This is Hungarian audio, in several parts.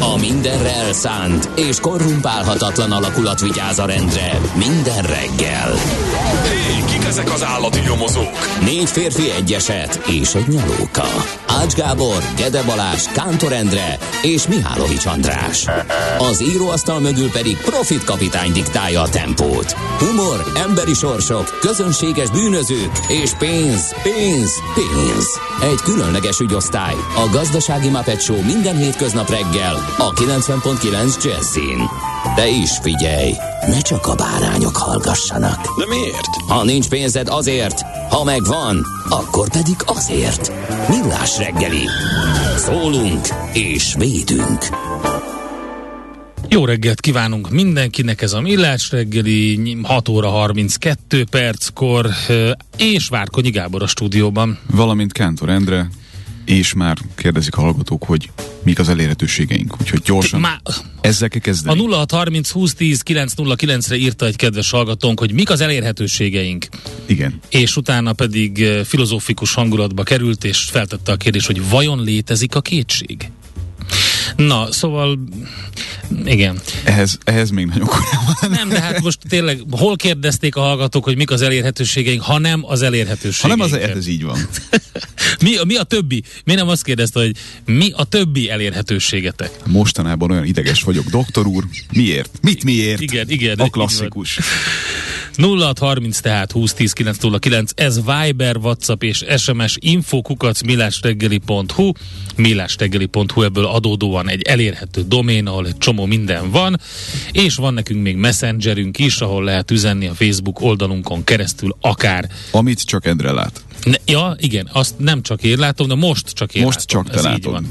A mindenre elszánt és korrumpálhatatlan alakulat vigyáz a rendre minden reggel. Hé, kik ezek az állati nyomozók? Négy férfi egyeset és egy nyalóka. Ács Gábor, Gede Balázs, Kántor Endre és Mihálovics András. Az íróasztal mögül pedig Profit kapitány diktálja a tempót. Humor, emberi sorsok, közönséges bűnözők és pénz, pénz, pénz. Egy különleges ügyosztály. A Gazdasági Muppet Show minden hétköznap reggel a 90.9 Jazzin. De is figyelj, ne csak a bárányok hallgassanak. De miért? Ha nincs pénzed azért, ha megvan, akkor pedig azért. Millás reggeli. Szólunk és védünk. Jó reggelt kívánunk mindenkinek, ez a Millás reggeli 6 óra 32 perckor, és Várkonyi Gábor a stúdióban. Valamint Kántor Endre, és már kérdezik a hallgatók, hogy mik az elérhetőségeink. Úgyhogy gyorsan Má... ezzel kell kezdeni. A 0630 2010 909-re írta egy kedves hallgatónk, hogy mik az elérhetőségeink. Igen. És utána pedig filozófikus hangulatba került, és feltette a kérdést, hogy vajon létezik a kétség? Na, szóval igen. Ehhez, ehhez még nagyon korábban. Nem, de hát most tényleg hol kérdezték a hallgatók, hogy mik az elérhetőségeink, ha nem az elérhetőségeink. Ha nem az, ez így van. mi, mi a többi? Mi nem azt kérdezte, hogy mi a többi elérhetőségetek? Mostanában olyan ideges vagyok, doktor úr. Miért? Mit miért? Igen, igen. A klasszikus. 0630 tehát 2010 909, ez Viber, WhatsApp és SMS infokukac millásreggeli.hu millásreggeli.hu ebből adódóan egy elérhető domén, ahol egy csomó minden van, és van nekünk még messengerünk is, ahol lehet üzenni a Facebook oldalunkon keresztül akár. Amit csak Endre lát. Ne, ja, igen, azt nem csak én látom, de most csak én Most látom. csak te látod.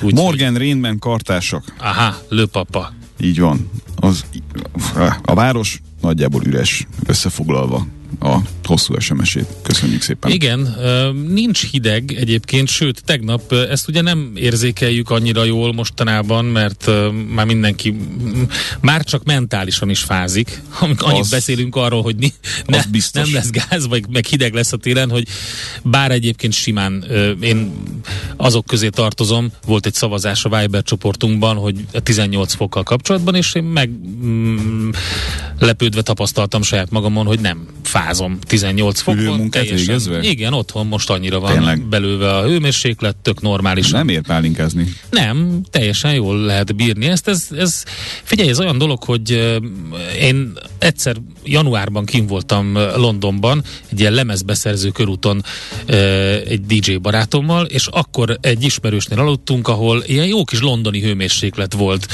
Úgy, Morgan hogy... Rainman kartársak. Aha, lőpapa. Így van. Az, a város nagyjából üres összefoglalva a hosszú SMS-ét. Köszönjük szépen. Igen, nincs hideg egyébként, sőt, tegnap ezt ugye nem érzékeljük annyira jól mostanában, mert már mindenki már csak mentálisan is fázik. Annyit az, beszélünk arról, hogy ni, ne, nem lesz gáz, vagy meg hideg lesz a télen, hogy bár egyébként simán én azok közé tartozom, volt egy szavazás a Viber csoportunkban, hogy 18 fokkal kapcsolatban, és én meg mm, lepődve tapasztaltam saját magamon, hogy nem fázom 18 fokon. munkát végezve? Igen, otthon most annyira van Tényleg? belőve a hőmérséklet, tök normális. Nem ér pálinkázni. Nem, teljesen jól lehet bírni ezt. Ez, ez, figyelj, ez olyan dolog, hogy én egyszer januárban kim voltam Londonban, egy ilyen lemezbeszerző körúton egy DJ barátommal, és akkor egy ismerősnél aludtunk, ahol ilyen jó kis londoni hőmérséklet volt.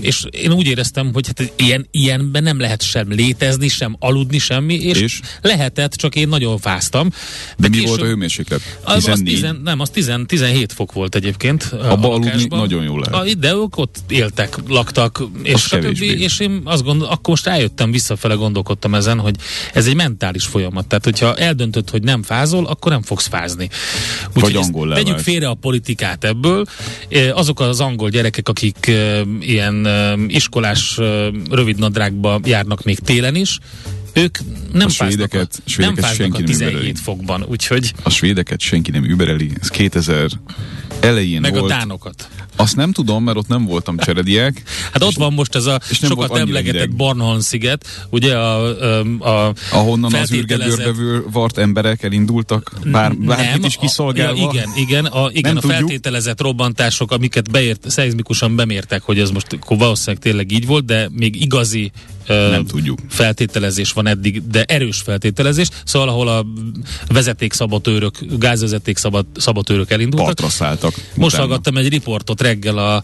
És én úgy éreztem, hogy hát ilyen, ilyenben nem lehet sem létezni, sem aludni, semmi, és, és? Lehetett, csak én nagyon fáztam. De, de mi később, volt a hőmérséklet? 14? Az, az tizen, nem, az 10, 17 fok volt egyébként. Abba a aludni nagyon jó lehet. A, de ők ott éltek, laktak, és stb. És én azt gondol, akkor most rájöttem, visszafele gondolkodtam ezen, hogy ez egy mentális folyamat. Tehát, hogyha eldöntöd, hogy nem fázol, akkor nem fogsz fázni. Úgyhogy angol vegyük félre a politikát ebből. Azok az angol gyerekek, akik ilyen iskolás rövidnadrágba járnak még télen is, ők nem a svédeket, a, svédeket nem senki a 17 nem fokban, úgyhogy... A svédeket senki nem übereli, ez 2000 elején Meg volt. a dánokat. Azt nem tudom, mert ott nem voltam cserediek. hát ott van most ez a sokat emlegetett Barnholm sziget, ugye a, a, a Ahonnan az űrgedőrbevő vart emberek elindultak, bár, bárkit is kiszolgálva. A, ja, igen, igen, a, igen, a feltételezett robbantások, amiket beért, szeizmikusan bemértek, hogy ez most valószínűleg tényleg így volt, de még igazi nem tudjuk. feltételezés van eddig, de erős feltételezés. Szóval, ahol a vezetékszabotőrök, gázvezeték szabotőrök elindultak. Partra szálltak. Most hallgattam egy riportot reggel a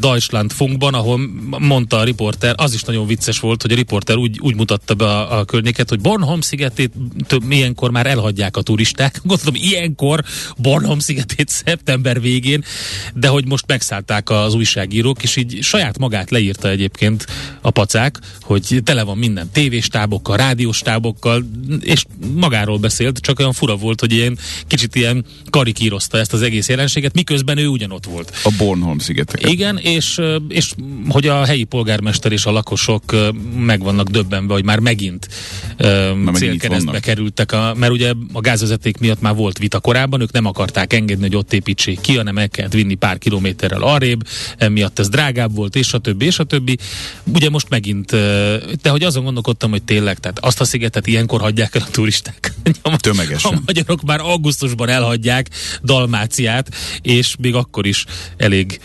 Deutschland Funkban, ahol mondta a riporter, az is nagyon vicces volt, hogy a riporter úgy, úgy mutatta be a, a környéket, hogy Bornholm szigetét több, ilyenkor már elhagyják a turisták. Gondolom, ilyenkor Bornholm szigetét szeptember végén, de hogy most megszállták az újságírók, és így saját magát leírta egyébként a pacák, hogy tele van minden tévéstábokkal, rádióstábokkal, és magáról beszélt, csak olyan fura volt, hogy ilyen kicsit ilyen karikírozta ezt az egész jelenséget, miközben ő ugyanott volt. A Bornholm szigeteket. Igen, és, és hogy a helyi polgármester és a lakosok meg vannak döbbenve, hogy már megint megint célkeresztbe kerültek, a, mert ugye a gázvezeték miatt már volt vita korábban, ők nem akarták engedni, hogy ott építsék ki, hanem el kellett vinni pár kilométerrel arrébb, emiatt ez drágább volt, és a többi, és a többi. Ugye most megint, de hogy azon gondolkodtam, hogy tényleg, tehát azt a szigetet ilyenkor hagyják el a turisták. Tömegesen. A magyarok már augusztusban elhagyják Dalmáciát, és még akkor is elég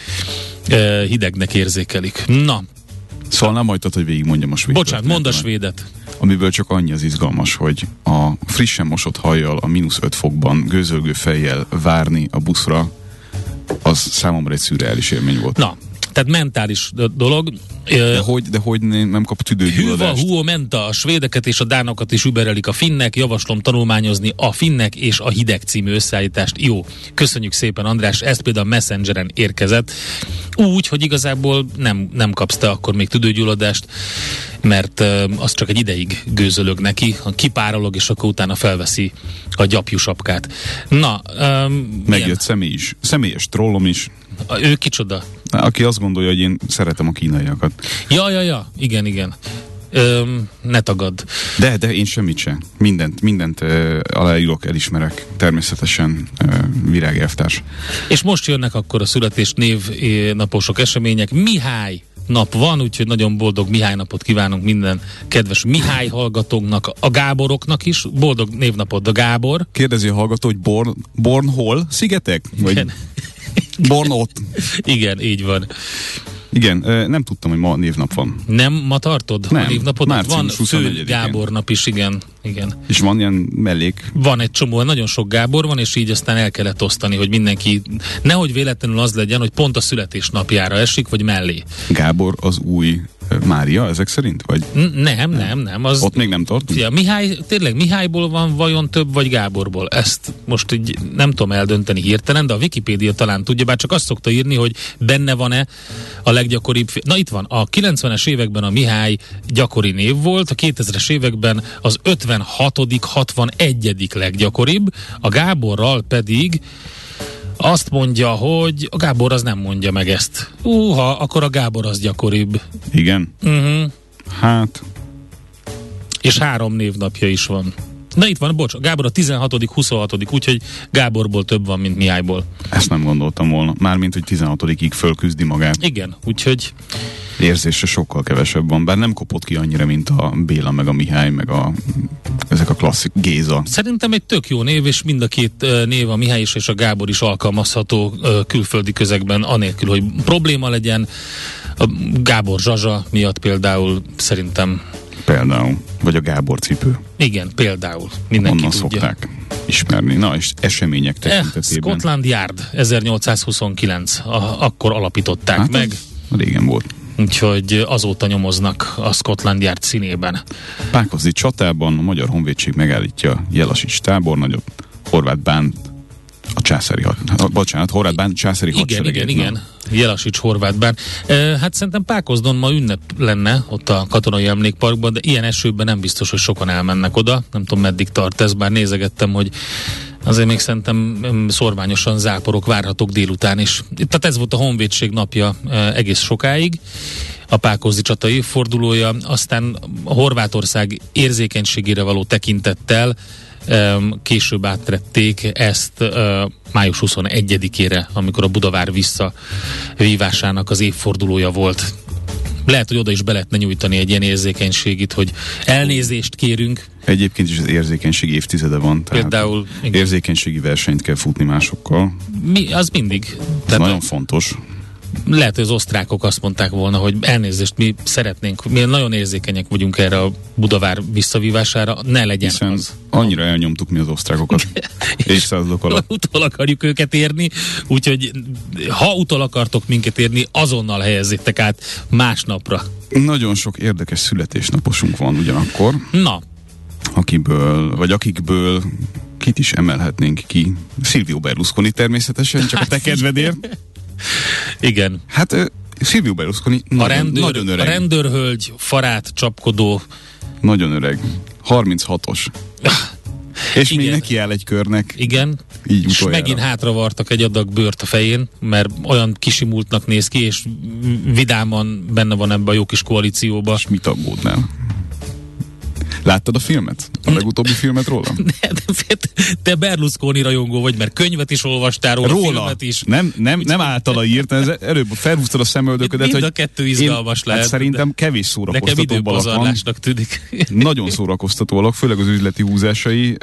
uh, hidegnek érzékelik. Na. Szóval nem hagytad, hogy végigmondjam a svédet. Bocsánat, mondd a svédet. Amiből csak annyi az izgalmas, hogy a frissen mosott hajjal a mínusz 5 fokban gőzölgő fejjel várni a buszra, az számomra egy szürreális élmény volt. Na, tehát mentális dolog. De hogy, de hogy nem kap tüdőgyulladást? Hűva, huo menta, a svédeket és a dánokat is überelik a finnek, javaslom tanulmányozni a finnek és a hideg című összeállítást. Jó, köszönjük szépen András, ez például Messengeren érkezett. Úgy, hogy igazából nem, nem kapsz te akkor még tüdőgyulladást, mert az csak egy ideig gőzölög neki, kipárolog, és akkor utána felveszi a gyapjú sapkát. Na, um, Megjött ilyen. személy is, személyes trollom is. A, ő kicsoda? Aki azt gondolja, hogy én szeretem a kínaiakat. Ja, ja, ja, igen, igen. Öm, ne tagad. De, de én semmit sem. Mindent, mindent uh, aláírok, elismerek. Természetesen uh, virágelvtárs. És most jönnek akkor a születésnév naposok események. Mihály nap van, úgyhogy nagyon boldog Mihály napot kívánunk minden kedves Mihály hallgatóknak, a Gáboroknak is. Boldog névnapod a Gábor. Kérdezi a hallgató, hogy Born, Born hol? Szigetek? Vagy Igen. Born ott? Igen, így van. Igen, nem tudtam, hogy ma névnap van. Nem ma tartod Nem, a névnapod? Van fő 24-én. Gábor nap is, igen. igen. És van ilyen mellék. Van egy csomó, nagyon sok Gábor van, és így aztán el kellett osztani, hogy mindenki, nehogy véletlenül az legyen, hogy pont a születésnapjára esik, vagy mellé. Gábor az új Mária, ezek szerint? Vagy nem, nem, nem. Az, ott még nem tartunk? Fia, Mihály, tényleg Mihályból van vajon több, vagy Gáborból? Ezt most így nem tudom eldönteni hirtelen, de a Wikipédia talán tudja, bár csak azt szokta írni, hogy benne van-e a leggyakoribb... Na itt van, a 90-es években a Mihály gyakori név volt, a 2000-es években az 56 61 leggyakoribb, a Gáborral pedig azt mondja, hogy a Gábor az nem mondja meg ezt. Uha, akkor a Gábor az gyakoribb. Igen. Uh-huh. Hát, És három névnapja is van. Na itt van, bocs, Gábor a 16 26 úgyhogy Gáborból több van, mint Mihályból. ezt nem gondoltam volna. Mármint, hogy 16-ig fölküzdi magát. Igen, úgyhogy Érzése sokkal kevesebb van, bár nem kopott ki annyira, mint a Béla, meg a Mihály, meg a, ezek a klasszik Géza. szerintem egy tök jó név, és mind a két név, a Mihály is és a Gábor is alkalmazható külföldi közegben, anélkül, hogy probléma legyen. A Gábor Zsazsa miatt például szerintem Például. Vagy a Gábor cipő. igen, például mindenki Onnan tudja. szokták ismerni. Na, és események Eh, tekintetében. Scotland Yard 1829, a, akkor alapították Hát meg. Régen volt. Úgyhogy azóta nyomoznak a Scotland Yard színében. Pákozdi csatában a Magyar Honvédség megállítja Jelasics tábornagyot, Horváth Bán a császári ha- bocsánat, Horváth Bán császári Igen, hadsereget. igen, Na, igen. Jelasics Horvátbán. E, hát szerintem Pákozdon ma ünnep lenne ott a katonai emlékparkban, de ilyen esőben nem biztos, hogy sokan elmennek oda. Nem tudom, meddig tart ez, bár nézegettem, hogy azért még szerintem em, szorványosan záporok várhatók délután is. Tehát ez volt a Honvédség napja egész sokáig a Pákozdi csata évfordulója, aztán Horvátország érzékenységére való tekintettel később átrették ezt május 21-ére, amikor a Budavár visszavívásának az évfordulója volt. Lehet, hogy oda is be lehetne nyújtani egy ilyen érzékenységit, hogy elnézést kérünk, Egyébként is az érzékenység évtizede van. Tehát például igen, Érzékenységi versenyt kell futni másokkal. mi, az mindig. Ez Tehát nagyon fontos. Lehet, hogy az osztrákok azt mondták volna, hogy elnézést, mi szeretnénk, mi nagyon érzékenyek vagyunk erre a Budavár visszavívására, ne legyen Hiszen az. annyira elnyomtuk mi az osztrákokat évszázadok alatt. Utol akarjuk őket érni, úgyhogy ha utol akartok minket érni, azonnal helyezzétek át másnapra. Nagyon sok érdekes születésnaposunk van ugyanakkor, Na, akiből, vagy akikből kit is emelhetnénk ki. Silvio Berlusconi természetesen, csak a te kedvedért. Igen. Hát ö, Silvio Berlusconi A, nagyon, rendőr, nagyon a öreg. rendőrhölgy farát csapkodó Nagyon öreg. 36-os. És még Igen. neki áll egy körnek. Igen, Így és megint hátravartak egy adag bőrt a fején, mert olyan kisimultnak néz ki, és vidáman benne van ebbe a jó kis koalícióba. És mit aggódnál? Láttad a filmet? A legutóbbi filmet róla? De, de, te Berlusconi rajongó vagy, mert könyvet is olvastál róla, Róla. filmet is. Nem, nem, nem általa írt, ez előbb felhúztad a szemöldöködet, Mind hogy a kettő izgalmas én, lehet, Hát szerintem kevés szórakoztató alak tűnik. Nagyon szórakoztató alak, főleg az üzleti húzásai.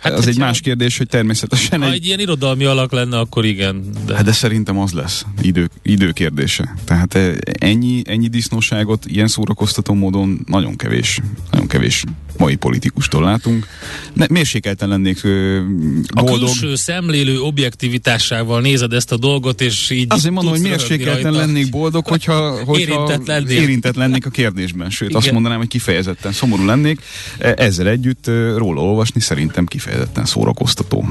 Hát az egy más kérdés, hogy természetesen Ha egy egy ilyen irodalmi alak lenne, akkor igen. De Hát de szerintem az lesz. Idő, idő kérdése. Tehát eh, ennyi, ennyi disznóságot ilyen szórakoztató módon nagyon kevés, nagyon kevés mai politikustól látunk. Ne, mérsékelten lennék ö, a boldog. külső szemlélő objektivitásával nézed ezt a dolgot, és így Azért mondom, hogy mérsékelten lennék boldog, hogyha, hogyha Érintett lennél. érintett lennék a kérdésben. Sőt, Igen. azt mondanám, hogy kifejezetten szomorú lennék. E- Ezzel együtt róla olvasni szerintem kifejezetten szórakoztató.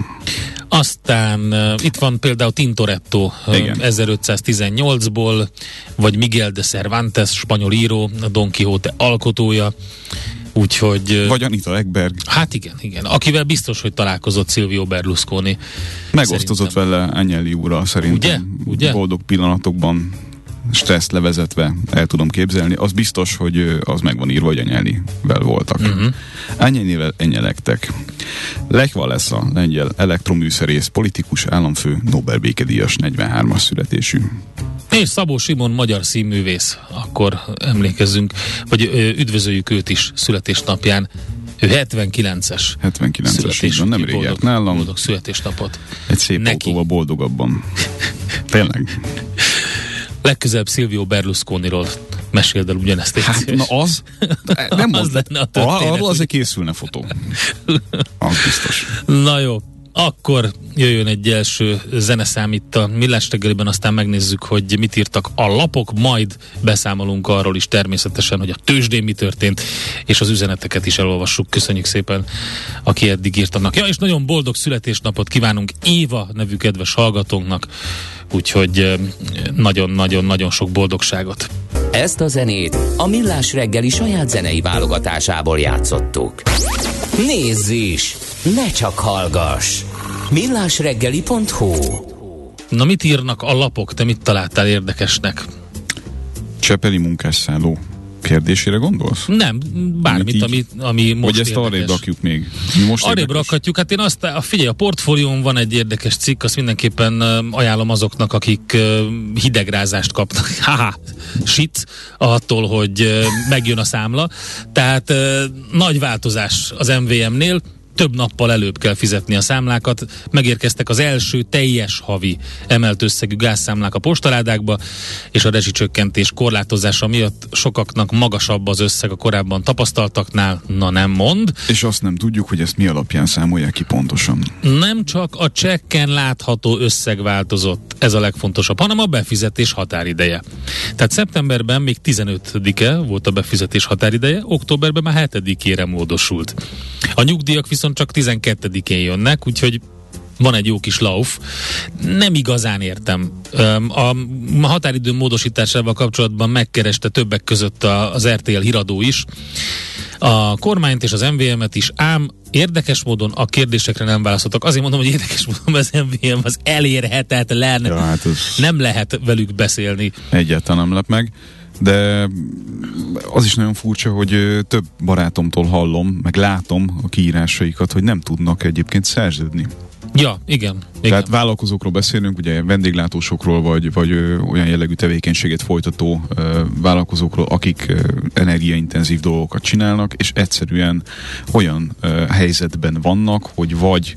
Aztán itt van például Tintoretto Igen. 1518-ból, vagy Miguel de Cervantes, spanyol író, a Don Quixote alkotója. Úgyhogy... Vagy Anita Ekberg. Hát igen, igen. Akivel biztos, hogy találkozott Silvio Berlusconi. Megosztozott Szerintem. vele Agnelli úrral szerintem. Ugye? Ugye? Boldog pillanatokban stresszt levezetve el tudom képzelni. Az biztos, hogy az meg van írva, hogy Agnellivel voltak. Mhm. Uh-huh. Agnellivel enyelektek. Lech Walesa, lengyel elektroműszerész, politikus, államfő, Nobel békedíjas, 43-as születésű. És Szabó Simon magyar színművész, akkor emlékezzünk, vagy üdvözöljük őt is születésnapján. Ő 79-es 79-es, így van, nem járt nálam. Boldog születésnapot. Egy szép Neki. autóval boldogabban. Tényleg. Legközelebb Silvio Berlusconiról meséld el ugyanezt. légy Hát, szíves. na az, nem Az lenne a történet. arról azért készülne fotó. Az biztos. Na jó, akkor jöjjön egy első zeneszám itt a Millás reggeliben, aztán megnézzük, hogy mit írtak a lapok, majd beszámolunk arról is természetesen, hogy a tőzsdén mi történt, és az üzeneteket is elolvassuk. Köszönjük szépen, aki eddig írt annak. Ja, és nagyon boldog születésnapot kívánunk Éva nevű kedves hallgatónknak, úgyhogy nagyon-nagyon-nagyon sok boldogságot. Ezt a zenét a Millás reggeli saját zenei válogatásából játszottuk. Nézz is! Ne csak hallgass! millásreggeli.hu Na mit írnak a lapok? Te mit találtál érdekesnek? Csepeli munkásszálló kérdésére gondolsz? Nem, bármit, Amit így- ami, ami most Vagy ezt arrébb rakjuk még? Most Arrébb rakhatjuk, hát én azt, a figyelj, a portfólión van egy érdekes cikk, azt mindenképpen ajánlom azoknak, akik hidegrázást kapnak. Haha, shit, attól, hogy megjön a számla. Tehát nagy változás az MVM-nél, több nappal előbb kell fizetni a számlákat. Megérkeztek az első teljes havi emelt összegű gázszámlák a postaládákba, és a rezsicsökkentés korlátozása miatt sokaknak magasabb az összeg a korábban tapasztaltaknál. Na nem mond. És azt nem tudjuk, hogy ezt mi alapján számolják ki pontosan. Nem csak a csekken látható összeg változott, ez a legfontosabb, hanem a befizetés határideje. Tehát szeptemberben még 15-e volt a befizetés határideje, októberben már 7-ére módosult. A nyugdíjak viszont csak 12-én jönnek, úgyhogy van egy jó kis lauf. Nem igazán értem. A határidő módosításával kapcsolatban megkereste többek között az RTL híradó is a kormányt és az MVM-et is, ám érdekes módon a kérdésekre nem válaszoltak. Azért mondom, hogy érdekes módon az MVM az elérhetetlen. Ja, hát ez Nem lehet velük beszélni. egyáltalán nem lep meg. De az is nagyon furcsa, hogy több barátomtól hallom, meg látom a kiírásaikat, hogy nem tudnak egyébként szerződni. Ja, igen. igen. Tehát vállalkozókról beszélünk, ugye vendéglátósokról, vagy, vagy ö, olyan jellegű tevékenységet folytató ö, vállalkozókról, akik ö, energiaintenzív dolgokat csinálnak, és egyszerűen olyan ö, helyzetben vannak, hogy vagy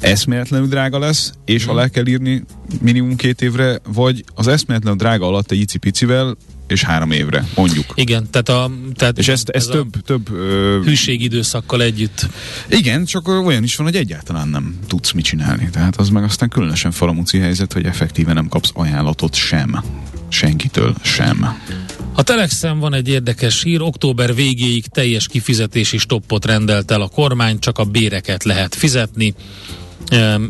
eszméletlenül drága lesz, és Mhm. alá kell írni minimum két évre, vagy az eszméletlenül drága alatt egy icipicivel, és három évre, mondjuk. Igen, tehát, a, tehát És ezt, ez ez több, több ö, a hűségidőszakkal együtt. igen, csak olyan is van, hogy egyáltalán nem tudsz mit csinálni. Tehát az meg aztán különösen faramúci helyzet, hogy effektíven nem kapsz ajánlatot sem. Senkitől sem. A Telexen van egy érdekes hír, október végéig teljes kifizetési stoppot rendelt el a kormány, csak a béreket lehet fizetni.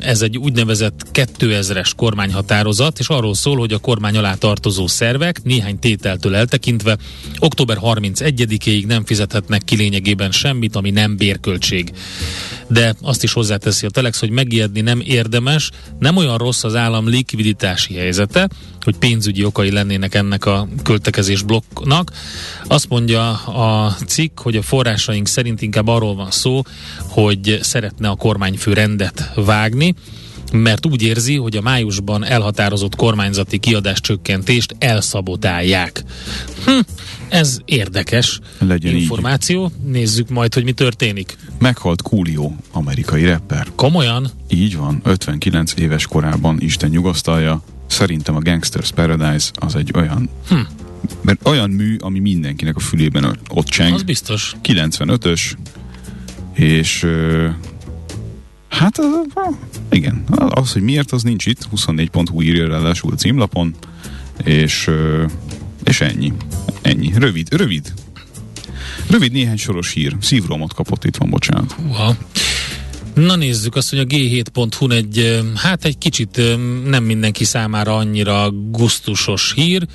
Ez egy úgynevezett 2000-es kormányhatározat, és arról szól, hogy a kormány alá tartozó szervek néhány tételtől eltekintve október 31-ig nem fizethetnek ki lényegében semmit, ami nem bérköltség. De azt is hozzáteszi a Telex, hogy megijedni nem érdemes, nem olyan rossz az állam likviditási helyzete, hogy pénzügyi okai lennének ennek a költekezés blokknak. Azt mondja a cikk, hogy a forrásaink szerint inkább arról van szó, hogy szeretne a kormányfő rendet vágni, mert úgy érzi, hogy a májusban elhatározott kormányzati kiadáscsökkentést elszabotálják. Hm, ez érdekes Legyen így. információ. Nézzük majd, hogy mi történik. Meghalt Coolio, amerikai rapper. Komolyan? Így van, 59 éves korában Isten nyugasztalja. Szerintem a Gangsters Paradise az egy olyan, Hm. mert olyan mű, ami mindenkinek a fülében ott cseng. Az biztos. 95-ös, és hát igen, az, hogy miért, az nincs itt, 24.hu írja ráadásul címlapon, és, és ennyi. Ennyi. Rövid, rövid. Rövid néhány soros hír. Szívromot kapott itt van, bocsánat. Uha. Na nézzük azt, hogy a G7.hu egy, hát egy kicsit nem mindenki számára annyira gusztusos hír.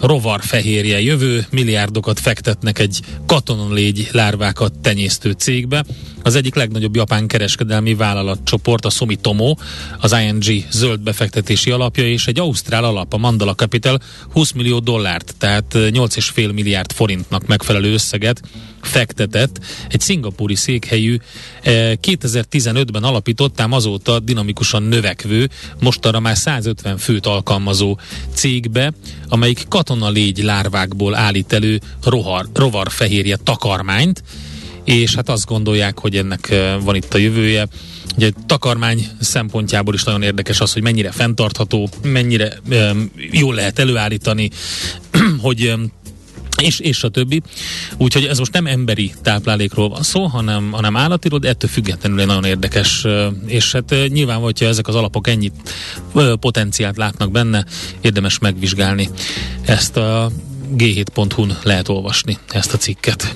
Rovar fehérje jövő, milliárdokat fektetnek egy katonalégy lárvákat tenyésztő cégbe. Az egyik legnagyobb japán kereskedelmi vállalatcsoport, a Sumitomo, az ING zöld befektetési alapja és egy ausztrál alap, a Mandala Capital 20 millió dollárt, tehát ö, 8,5 milliárd forintnak megfelelő összeget fektetett egy szingapúri székhelyű eh, 2015-ben alapított, ám azóta dinamikusan növekvő, mostanra már 150 főt alkalmazó cégbe, amelyik katonalégy lárvákból állít elő rohar, rovarfehérje takarmányt, és hát azt gondolják, hogy ennek van itt a jövője. Ugye takarmány szempontjából is nagyon érdekes az, hogy mennyire fenntartható, mennyire um, jól lehet előállítani, hogy um, és, és a többi. Úgyhogy ez most nem emberi táplálékról van szó, hanem, hanem állatiról, de ettől függetlenül egy nagyon érdekes, és hát nyilván, hogyha ezek az alapok ennyit ö, potenciált látnak benne, érdemes megvizsgálni. Ezt a g7.hu-n lehet olvasni, ezt a cikket.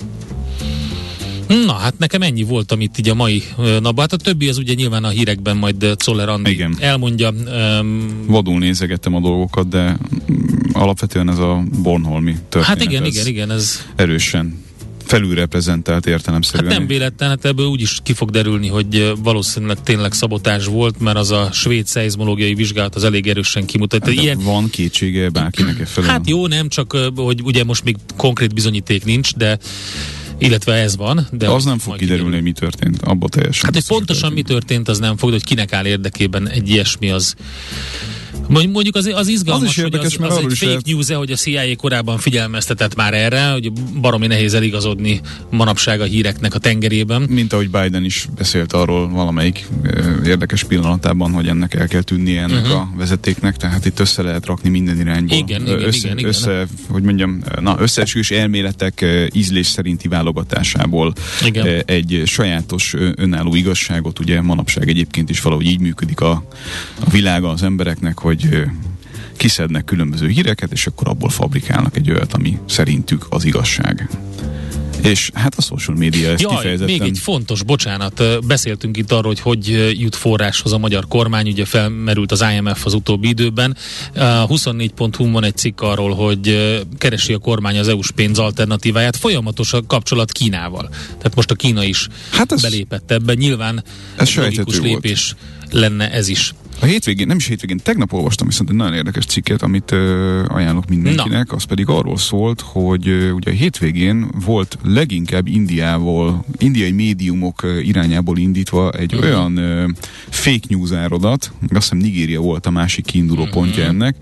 Na, hát nekem ennyi volt, amit így a mai napban. Hát a többi az ugye nyilván a hírekben majd Czoller Andi Igen. elmondja. Um, Vadul nézegettem a dolgokat, de mm, alapvetően ez a Bornholmi történet. hát igen, igen, igen, ez Erősen felülreprezentált értelemszerűen. Hát nem véletlen, hát ebből úgy is ki fog derülni, hogy valószínűleg tényleg szabotás volt, mert az a svéd szeizmológiai vizsgálat az elég erősen kimutatta. Hát Ilyen, Van kétsége bárkinek e felől? hát jó, nem csak, hogy ugye most még konkrét bizonyíték nincs, de illetve ez van. De De az nem fog kiderülni, hogy mi történt. Abba teljesen. Hát, hogy pontosan mi történt. az nem fog, hogy kinek áll érdekében egy ilyesmi az Mondjuk az, az izgalmas, Az is érdekes, hogy az, mert az egy fake lehet- news hogy a CIA korábban figyelmeztetett már erre, hogy baromi nehéz eligazodni manapság a híreknek a tengerében. Mint ahogy Biden is beszélt arról valamelyik érdekes pillanatában, hogy ennek el kell tűnnie ennek uh-huh. a vezetéknek, tehát itt össze lehet rakni minden irányba. Igen, Ö, igen, össze, igen, össze, hogy mondjam, na, összeesküvés elméletek ízlés szerinti válogatásából Igen. egy sajátos önálló igazságot, ugye manapság egyébként is valahogy így működik a, a világa az embereknek, hogy ö, kiszednek különböző híreket, és akkor abból fabrikálnak egy olyat, ami szerintük az igazság. És hát a social media ezt Jaj, kifejezetten... még egy fontos, bocsánat, beszéltünk itt arról, hogy hogy jut forráshoz a magyar kormány, ugye felmerült az IMF az utóbbi időben. A 24.hu van egy cikk arról, hogy keresi a kormány az EU-s pénz alternatíváját, folyamatos a kapcsolat Kínával. Tehát most a Kína is Hát ez- belépett ebbe, nyilván Ez logikus sejthető volt. lépés lenne ez is. A hétvégén, nem is hétvégén, tegnap olvastam viszont egy nagyon érdekes cikket, amit ö, ajánlok mindenkinek, Na. az pedig arról szólt, hogy ö, ugye a hétvégén volt leginkább Indiával, indiai médiumok ö, irányából indítva egy uh-huh. olyan ö, fake news áradat, azt hiszem Nigéria volt a másik kiinduló Mhm. pontja ennek,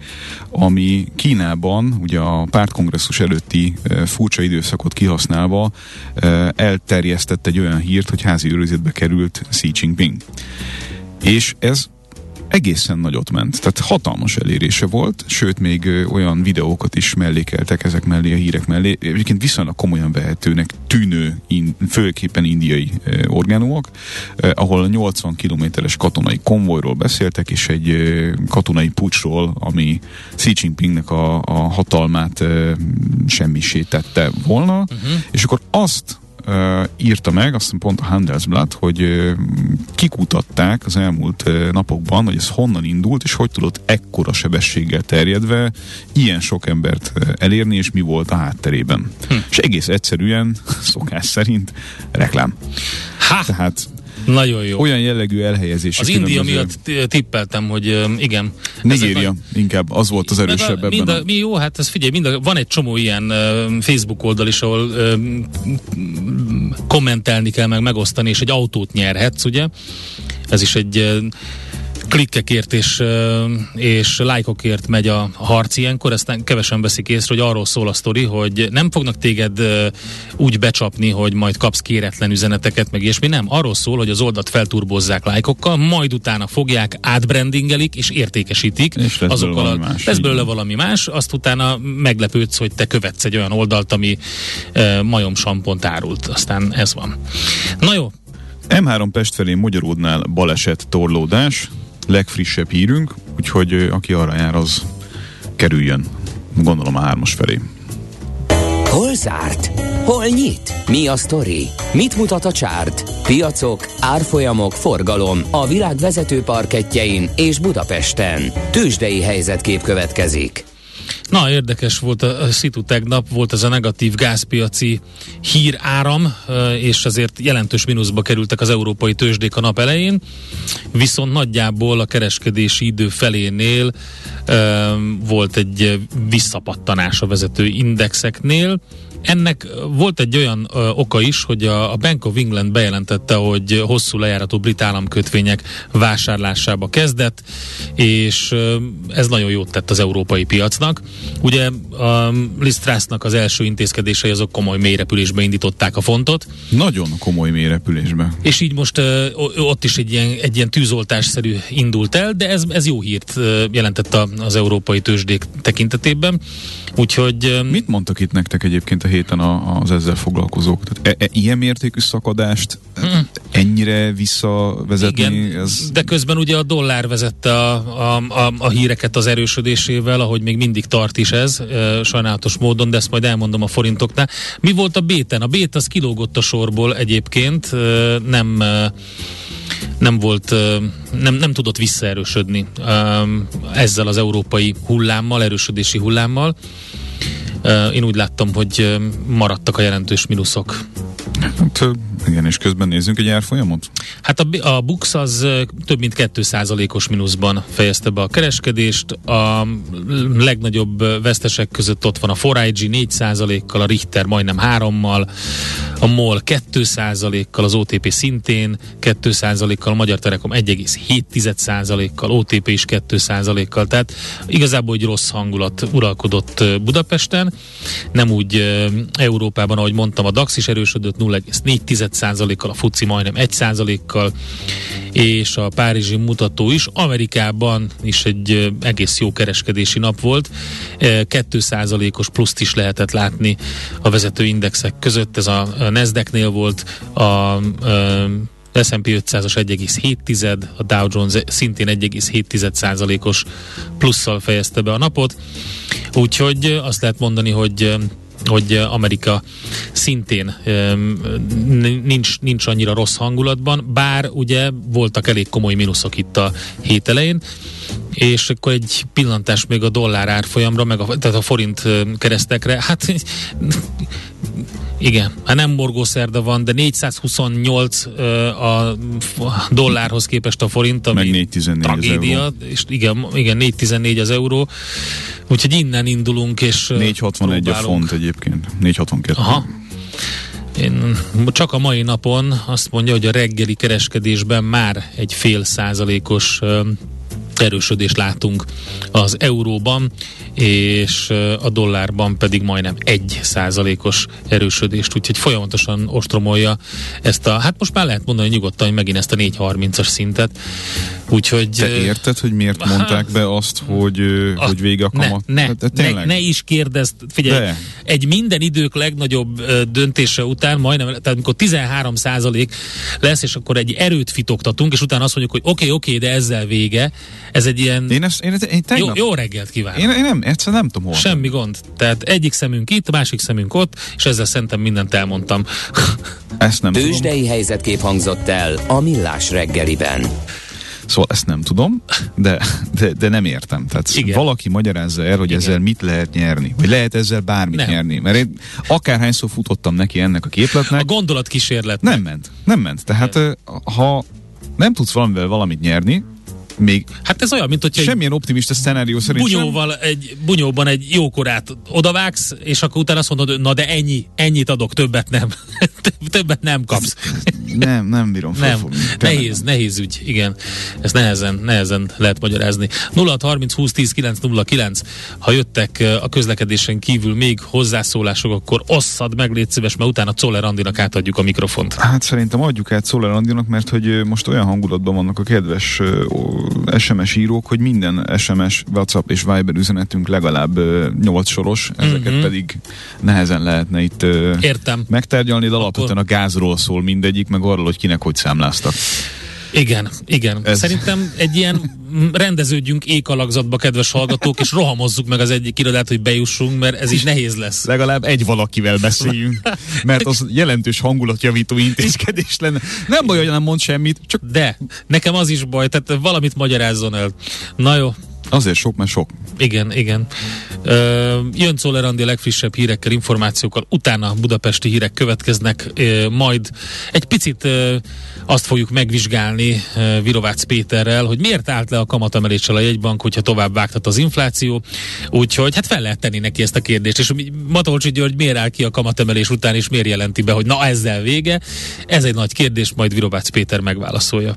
ami Kínában, ugye a pártkongresszus előtti ö, furcsa időszakot kihasználva ö, elterjesztett egy olyan hírt, hogy házi őrizetbe került Xi Jinping. És ez egészen nagyot ment. Tehát hatalmas elérése volt, sőt még olyan videókat is mellékeltek ezek mellé, a hírek mellé. Egyébként viszonylag komolyan vehetőnek tűnő, in, főképpen indiai ö, orgánumok, ö, ahol a 80 kilométeres katonai konvojról beszéltek, és egy ö, katonai pucsról, ami Xi Jinpingnek a, a hatalmát ö, semmisé tette volna, uh-huh. és akkor azt írta meg, azt hiszem pont a Handelsblatt, hogy kikutatták az elmúlt napokban, hogy ez honnan indult, és hogy tudott ekkora sebességgel terjedve ilyen sok embert elérni, és mi volt a hátterében. Hm. És egész egyszerűen, szokás szerint, reklám. Ha! Tehát Nagyon jó. olyan jellegű elhelyezés. Az India miatt tippeltem, hogy igen. Nigéria, inkább az volt az erősebb a, ebben. A... a, mi jó, hát ez figyelj, mind a, van egy csomó ilyen uh, Facebook oldal is, ahol uh, kommentelni kell, meg megosztani, és egy autót nyerhetsz, ugye? Ez is egy uh, klikkekért és, és lájkokért megy a harc ilyenkor, ezt kevesen veszik észre, hogy arról szól a sztori, hogy nem fognak téged úgy becsapni, hogy majd kapsz kéretlen üzeneteket, meg ilyesmi, nem. Arról szól, hogy az oldalt felturbozzák lájkokkal, majd utána fogják, átbrandingelik és értékesítik. És lesz belőle valami más, lesz belőle valami más, azt utána meglepődsz, hogy te követsz egy olyan oldalt, ami uh, majom sampont árult. Aztán ez van. Na jó, M3 Pest felé Magyaródnál baleset torlódás, legfrissebb hírünk, úgyhogy aki arra jár, az kerüljön, gondolom a hármas felé. Hol zárt? Hol nyit? Mi a sztori? Mit mutat a csárt? Piacok, árfolyamok, forgalom a világ vezető parketjein és Budapesten. Tősdei helyzetkép következik. Na, érdekes volt a, a szitu tegnap, volt ez a negatív gázpiaci híráram, és azért jelentős mínuszba kerültek az európai tőzsdék a nap elején, viszont nagyjából a kereskedési idő felénél ö, volt egy visszapattanás a vezető indexeknél, ennek volt egy olyan ö, oka is, hogy a, a Bank of England bejelentette, hogy hosszú lejáratú brit államkötvények vásárlásába kezdett, és ö, ez nagyon jót tett az európai piacnak. Ugye a Liz Trussnak az első intézkedései azok komoly mélyrepülésbe indították a fontot, Nagyon komoly mélyrepülésbe. és így most ö, ott is egy ilyen, egy ilyen tűzoltásszerű indult el, de ez, ez jó hírt jelentett az európai tőzsdék tekintetében. Úgyhogy Mit mondtak itt nektek egyébként a héten az ezzel foglalkozók? Tehát e, e, ilyen mértékű szakadást ennyire visszavezetni? Igen, ez... de közben ugye a dollár vezette a, a, a, a híreket az erősödésével, ahogy még mindig tart is ez, e, sajnálatos módon, de ezt majd elmondom a forintoknál. Mi volt a béten? A bét az kilógott a sorból egyébként, e, nem e, nem volt, nem, nem tudott visszaerősödni ezzel az európai hullámmal, erősödési hullámmal. Én úgy láttam, hogy maradtak a jelentős mínuszok. Hát, igen, és közben nézzünk egy árfolyamot? Hát a, a Bux az több mint 2%-os mínuszban fejezte be a kereskedést. A legnagyobb vesztesek között ott van a 4IG 4%-kal, a Richter majdnem 3-mal, a MOL 2%-kal, az OTP szintén 2%-kal, a Magyar Telekom 1,7%-kal, OTP is 2%-kal. Tehát igazából egy rossz hangulat uralkodott ö, Nem úgy Európában, ahogy mondtam, a DAX is erősödött 0,4%-kal, a FUCI majdnem 1%-kal, és a párizsi mutató is. Amerikában is egy egész jó kereskedési nap volt. E, 2%-os pluszt is lehetett látni a vezető indexek között. Ez a a Nasdaq-nél volt, a ö, S&P 500-as 1,7, a Dow Jones szintén 1,7%-os plusszal fejezte be a napot. Úgyhogy ö, azt lehet mondani, hogy ö, hogy Amerika szintén nincs, nincs annyira rossz hangulatban, bár ugye voltak elég komoly mínuszok itt a hét elején, és akkor egy pillantás még a dollár árfolyamra, meg a, tehát a forint keresztekre, hát igen, hát nem morgószerda van, de 428 ö, a dollárhoz képest a forint, ami Meg 4,14 az tragédia, euró. és igen, igen, 4,14 az euró, úgyhogy innen indulunk, és ö, 4,61 a próbálunk. font egyébként. 4,62. Aha. Én csak a mai napon azt mondja, hogy a reggeli kereskedésben már egy fél százalékos erősödést látunk az euróban, és a dollárban pedig majdnem egy százalékos erősödést, úgyhogy folyamatosan ostromolja ezt a, hát most már lehet mondani nyugodtan, hogy megint ezt a 4.30-as szintet, úgyhogy... Te érted, hogy miért mondták be azt, hogy, a, hogy vége a kamat? Ne, ne, ne, ne is kérdezd, figyelj, De. egy minden idők legnagyobb döntése után, majdnem, tehát amikor 13 százalék lesz, és akkor egy erőt fitoktatunk, és utána azt mondjuk, hogy oké, okay, oké, okay, de ezzel vége, ez egy ilyen... Én, ezt, én, én tegnap... jó, jó reggelt kívánok! Én, én nem, egyszerűen nem tudom hol. Semmi gond. Tehát egyik szemünk itt, másik szemünk ott, és ezzel szerintem mindent elmondtam. Ezt nem Tőzsdei tudom. helyzetkép hangzott el a Millás reggeliben. Szóval ezt nem tudom, de, de, de nem értem. Tehát Igen. valaki magyarázza el, hogy Igen. ezzel mit lehet nyerni. Vagy lehet ezzel bármit nem. nyerni. Mert én akárhányszor futottam neki ennek a képletnek. A gondolatkísérlet. Nem ment. Nem ment. Tehát Igen. ha nem tudsz valamivel valamit nyerni, még hát ez olyan, mint hogy semmilyen optimista szenárió szerint bunyóval sem. egy, bunyóban egy jókorát odavágsz, és akkor utána azt mondod, na de ennyi, ennyit adok, többet nem. többet nem kapsz. nem, nem bírom. Nem. Nehéz, nem. nehéz ügy, igen. Ezt nehezen, nehezen lehet magyarázni. 0630 20 10 909. Ha jöttek a közlekedésen kívül még hozzászólások, akkor osszad meg, légy szíves, mert utána Czoller Andinak átadjuk a mikrofont. Hát szerintem adjuk át Czoller Andinak, mert hogy most olyan hangulatban vannak a kedves SMS írók, hogy minden SMS, WhatsApp és Viber üzenetünk legalább uh, 8 soros, ezeket mm-hmm. pedig nehezen lehetne itt Értem. megtárgyalni, de alapvetően a gázról szól mindegyik, meg arról, hogy kinek hogy számláztak. Igen, igen. Ez... Szerintem egy ilyen rendeződjünk ékalakzatba, kedves hallgatók, és rohamozzuk meg az egyik irodát, hogy bejussunk, mert ez így nehéz lesz. Legalább egy valakivel beszéljünk, mert az jelentős hangulatjavító intézkedés lenne. Nem baj, hogy nem mond semmit, csak... De, nekem az is baj, tehát valamit magyarázzon el. Na jó, Azért sok, mert sok. Igen, igen. Ö, jön Czoller Andi legfrissebb hírekkel, információkkal, utána budapesti hírek következnek, ö, majd egy picit ö, azt fogjuk megvizsgálni ö, Virovácz Péterrel, hogy miért állt le a kamatemeléssel a jegybank, hogyha tovább vágtat az infláció, úgyhogy hát fel lehet tenni neki ezt a kérdést, és Matolcsi György miért áll ki a kamatemelés után, és miért jelenti be, hogy na ezzel vége, ez egy nagy kérdés, majd Virovácz Péter megválaszolja.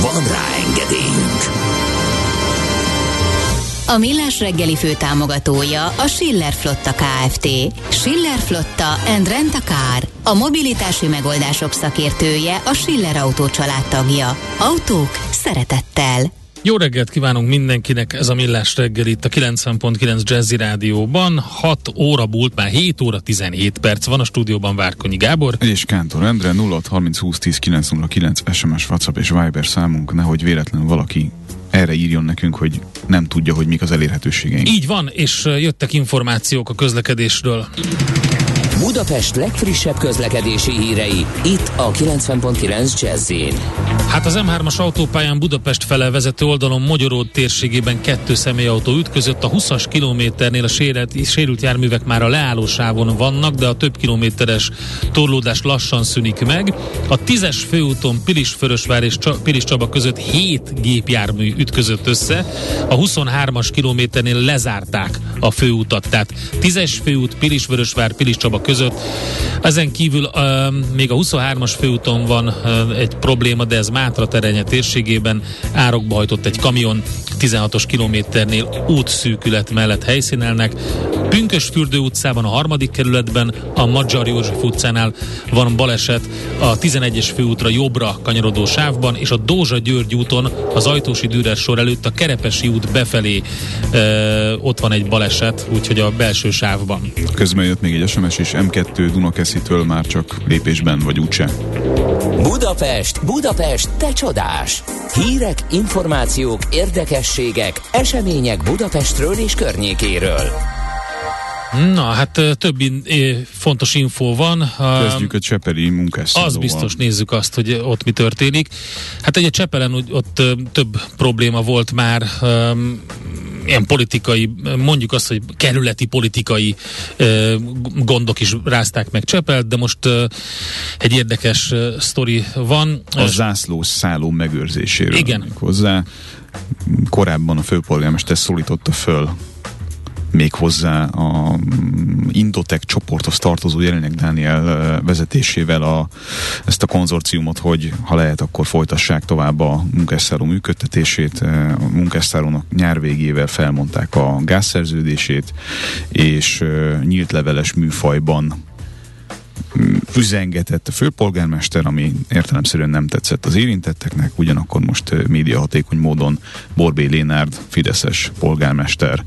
Van rá engedélyünk! A Millás reggeli fő támogatója a Schiller Flotta KFT. Schiller Flotta and Rent a Car. A mobilitási megoldások szakértője a Schiller Autó tagja. Autók szeretettel. Jó reggelt kívánunk mindenkinek, ez a Millás reggel itt a 90.9 Jazzy Rádióban. 6 óra múlt, már 7 óra 17 perc van a stúdióban Várkonyi Gábor. És Kántor Endre 0 30 20 10 909 SMS, WhatsApp és Viber számunk, nehogy véletlenül valaki erre írjon nekünk, hogy nem tudja, hogy mik az elérhetőségeink. Így van, és jöttek információk a közlekedésről. Budapest legfrissebb közlekedési hírei, itt a 90.9 jazz Hát az M3-as autópályán Budapest fele vezető oldalon Magyaród térségében kettő személyautó ütközött, a 20-as kilométernél a sérült, sérült járművek már a leállósávon vannak, de a több kilométeres torlódás lassan szűnik meg. A 10-es főúton Pilis-Förösvár és Pilis Csaba között 7 gépjármű ütközött össze, a 23-as kilométernél lezárták a főútat, tehát 10-es főút Pilis-Vörösvár, Pilis Csaba között. Ezen kívül még a 23-as főúton van egy probléma, de ez Mátra terenye térségében árokba hajtott egy kamion, 16-os kilométernél útszűkület mellett helyszínelnek. Pünkösfürdő utcában a harmadik kerületben, a Magyar József utcánál van baleset, a 11-es főútra jobbra kanyarodó sávban, és a Dózsa György úton az Ajtósi Dürer sor előtt a Kerepesi út befelé e, ott van egy baleset, úgyhogy a belső sávban. Közben jött még egy SMS is, M2 Dunakeszitől már csak lépésben vagy úgyse. Budapest, Budapest, te csodás! Hírek, információk, érdekességek, események Budapestről és környékéről. Na, hát ö, több in, ö, fontos info van. Kezdjük a Csepeli munkásszínóval. Az biztos, nézzük azt, hogy ott mi történik. Hát ugye Csepelen ott több probléma volt már, ilyen politikai, mondjuk azt, hogy kerületi politikai gondok is rázták meg Csepelt, de most egy érdekes sztori van. A zászlós szálló megőrzéséről. Igen. Hozzá korábban a főpolgármester szólította föl még hozzá a mm, Indotech csoporthoz tartozó Jelinek Dániel vezetésével a, ezt a konzorciumot, hogy ha lehet, akkor folytassák tovább a munkásszálló működtetését. A munkásszállónak nyár végével felmondták a gázszerződését, és nyílt leveles műfajban mm, üzengetett a főpolgármester, ami értelemszerűen nem tetszett az érintetteknek, ugyanakkor most médiahatékony módon Borbé Lénárd, Fideszes polgármester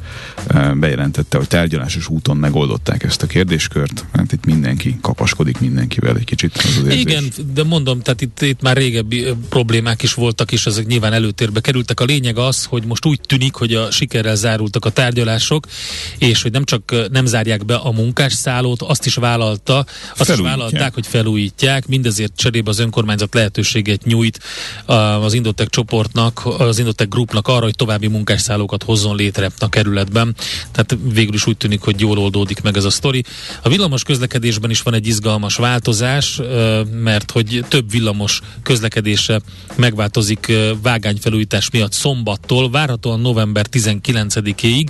bejelentette, hogy tárgyalásos úton megoldották ezt a kérdéskört. Hát itt mindenki kapaskodik mindenkivel egy kicsit. Az az érzés. Igen, de mondom, tehát itt, itt már régebbi problémák is voltak, és ezek nyilván előtérbe kerültek. A lényeg az, hogy most úgy tűnik, hogy a sikerrel zárultak a tárgyalások, és hogy nem csak nem zárják be a munkásszállót, azt is vállalta, azt is Felújítják. Vállalták, hogy felújítják, mindezért cserébe az önkormányzat lehetőséget nyújt az Indotech csoportnak, az Indotech Groupnak arra, hogy további munkásszállókat hozzon létre a kerületben. Tehát végül is úgy tűnik, hogy jól oldódik meg ez a sztori. A villamos közlekedésben is van egy izgalmas változás, mert hogy több villamos közlekedése megváltozik vágányfelújítás miatt szombattól, várhatóan november 19-ig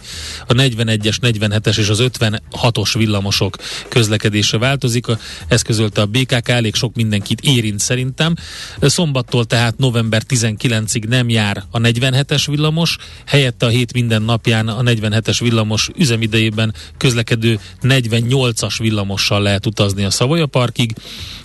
a 41-es, 47-es és az 56-os villamosok közlekedése változik. Ezt közölte a BKK, elég sok mindenkit érint szerintem. Szombattól tehát november 19-ig nem jár a 47-es villamos, helyette a hét minden napján a 47-es villamos üzemidejében közlekedő 48-as villamossal lehet utazni a Szavoya Parkig,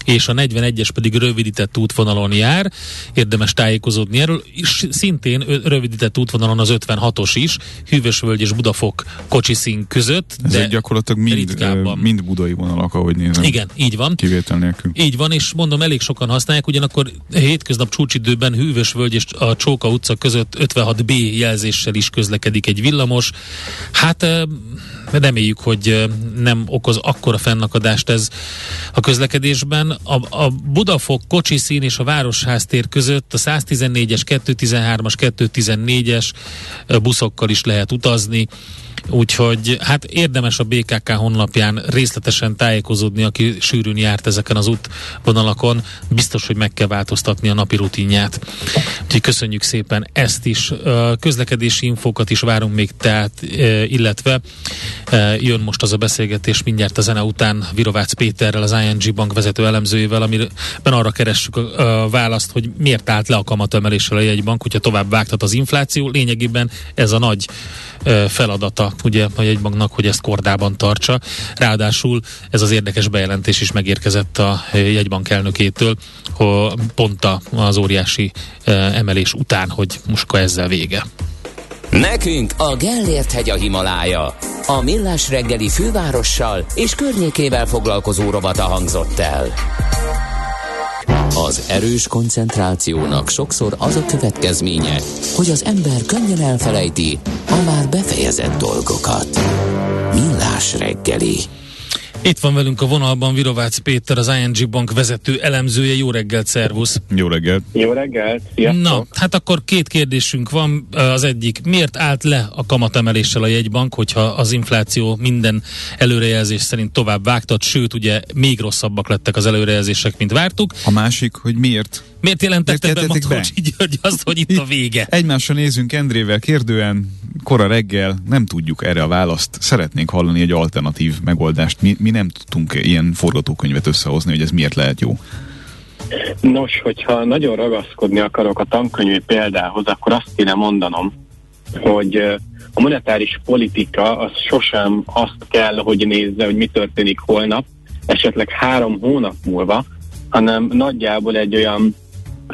és a 41-es pedig rövidített útvonalon jár. Érdemes tájékozódni erről. És szintén rövidített útvonalon az 56-os is, Hűvösvölgy és Budafok kocsiszín között, Ezek de gyakorlatilag mind, ritkábban. mind budai vonalak, ahogy nézem. Igen, így van. Kivétel nélkül. Így van, és mondom, elég sokan használják, ugyanakkor hétköznap csúcsidőben Hűvösvölgy és a Csóka utca között 56B jelzéssel is közlekedik egy villamos. Hát reméljük, hogy nem okoz akkora fennakadást ez a közlekedésben. A, a Budafok kocsiszín és a Városház tér között a 114-es, 213-as, 214-es eh, buszokkal is lehet utazni. Úgyhogy hát érdemes a BKK honlapján részletesen tájékozódni, aki sűrűn járt ezeken az útvonalakon. Biztos, hogy meg kell változtatni a napi rutinját. Úgyhogy köszönjük szépen ezt is. Közlekedési infókat is várunk még, tehát, illetve jön most az a beszélgetés mindjárt a zene után Virovácz Péterrel, az ING bank vezető elemzőjével, amiben arra keressük a, választ, hogy miért állt le a kamatemeléssel a jegybank, hogyha tovább vágtat az infláció. Lényegében ez a nagy feladata ugye a jegybanknak, hogy ezt kordában tartsa. Ráadásul ez az érdekes bejelentés is megérkezett a jegybank elnökétől, hogy pont az óriási ö, emelés után, hogy akkor ezzel vége. Nekünk a Gellért hegy a Himalája. A Millás reggeli fővárossal és környékével foglalkozó rovata hangzott el. Az erős koncentrációnak sokszor az a következménye, hogy az ember könnyen elfelejti a már befejezett dolgokat. Millás reggeli. Itt van velünk a vonalban Virovácz Péter, az ING Bank vezető elemzője. Jó reggelt, szervusz! Jó reggelt! Jó reggelt, sziasztok! Na, hát akkor két kérdésünk van. Az egyik, miért állt le a kamatemeléssel a jegybank, hogyha az infláció minden előrejelzés szerint tovább vágtat, sőt, ugye még rosszabbak lettek az előrejelzések, mint vártuk. A másik, hogy miért Miért jelentette Miért be? Matolcsi György azt, hogy itt a vége? Egymásra nézünk Endrével kérdően, kora reggel, nem tudjuk erre a választ. Szeretnénk hallani egy alternatív megoldást. Mi, mi nem tudtunk ilyen forgatókönyvet összehozni, hogy ez miért lehet jó. Nos, hogyha nagyon ragaszkodni akarok a tankönyvi példához, akkor azt kéne mondanom, hogy a monetáris politika az sosem azt kell, hogy nézze, hogy mi történik holnap, esetleg három hónap múlva, hanem nagyjából egy olyan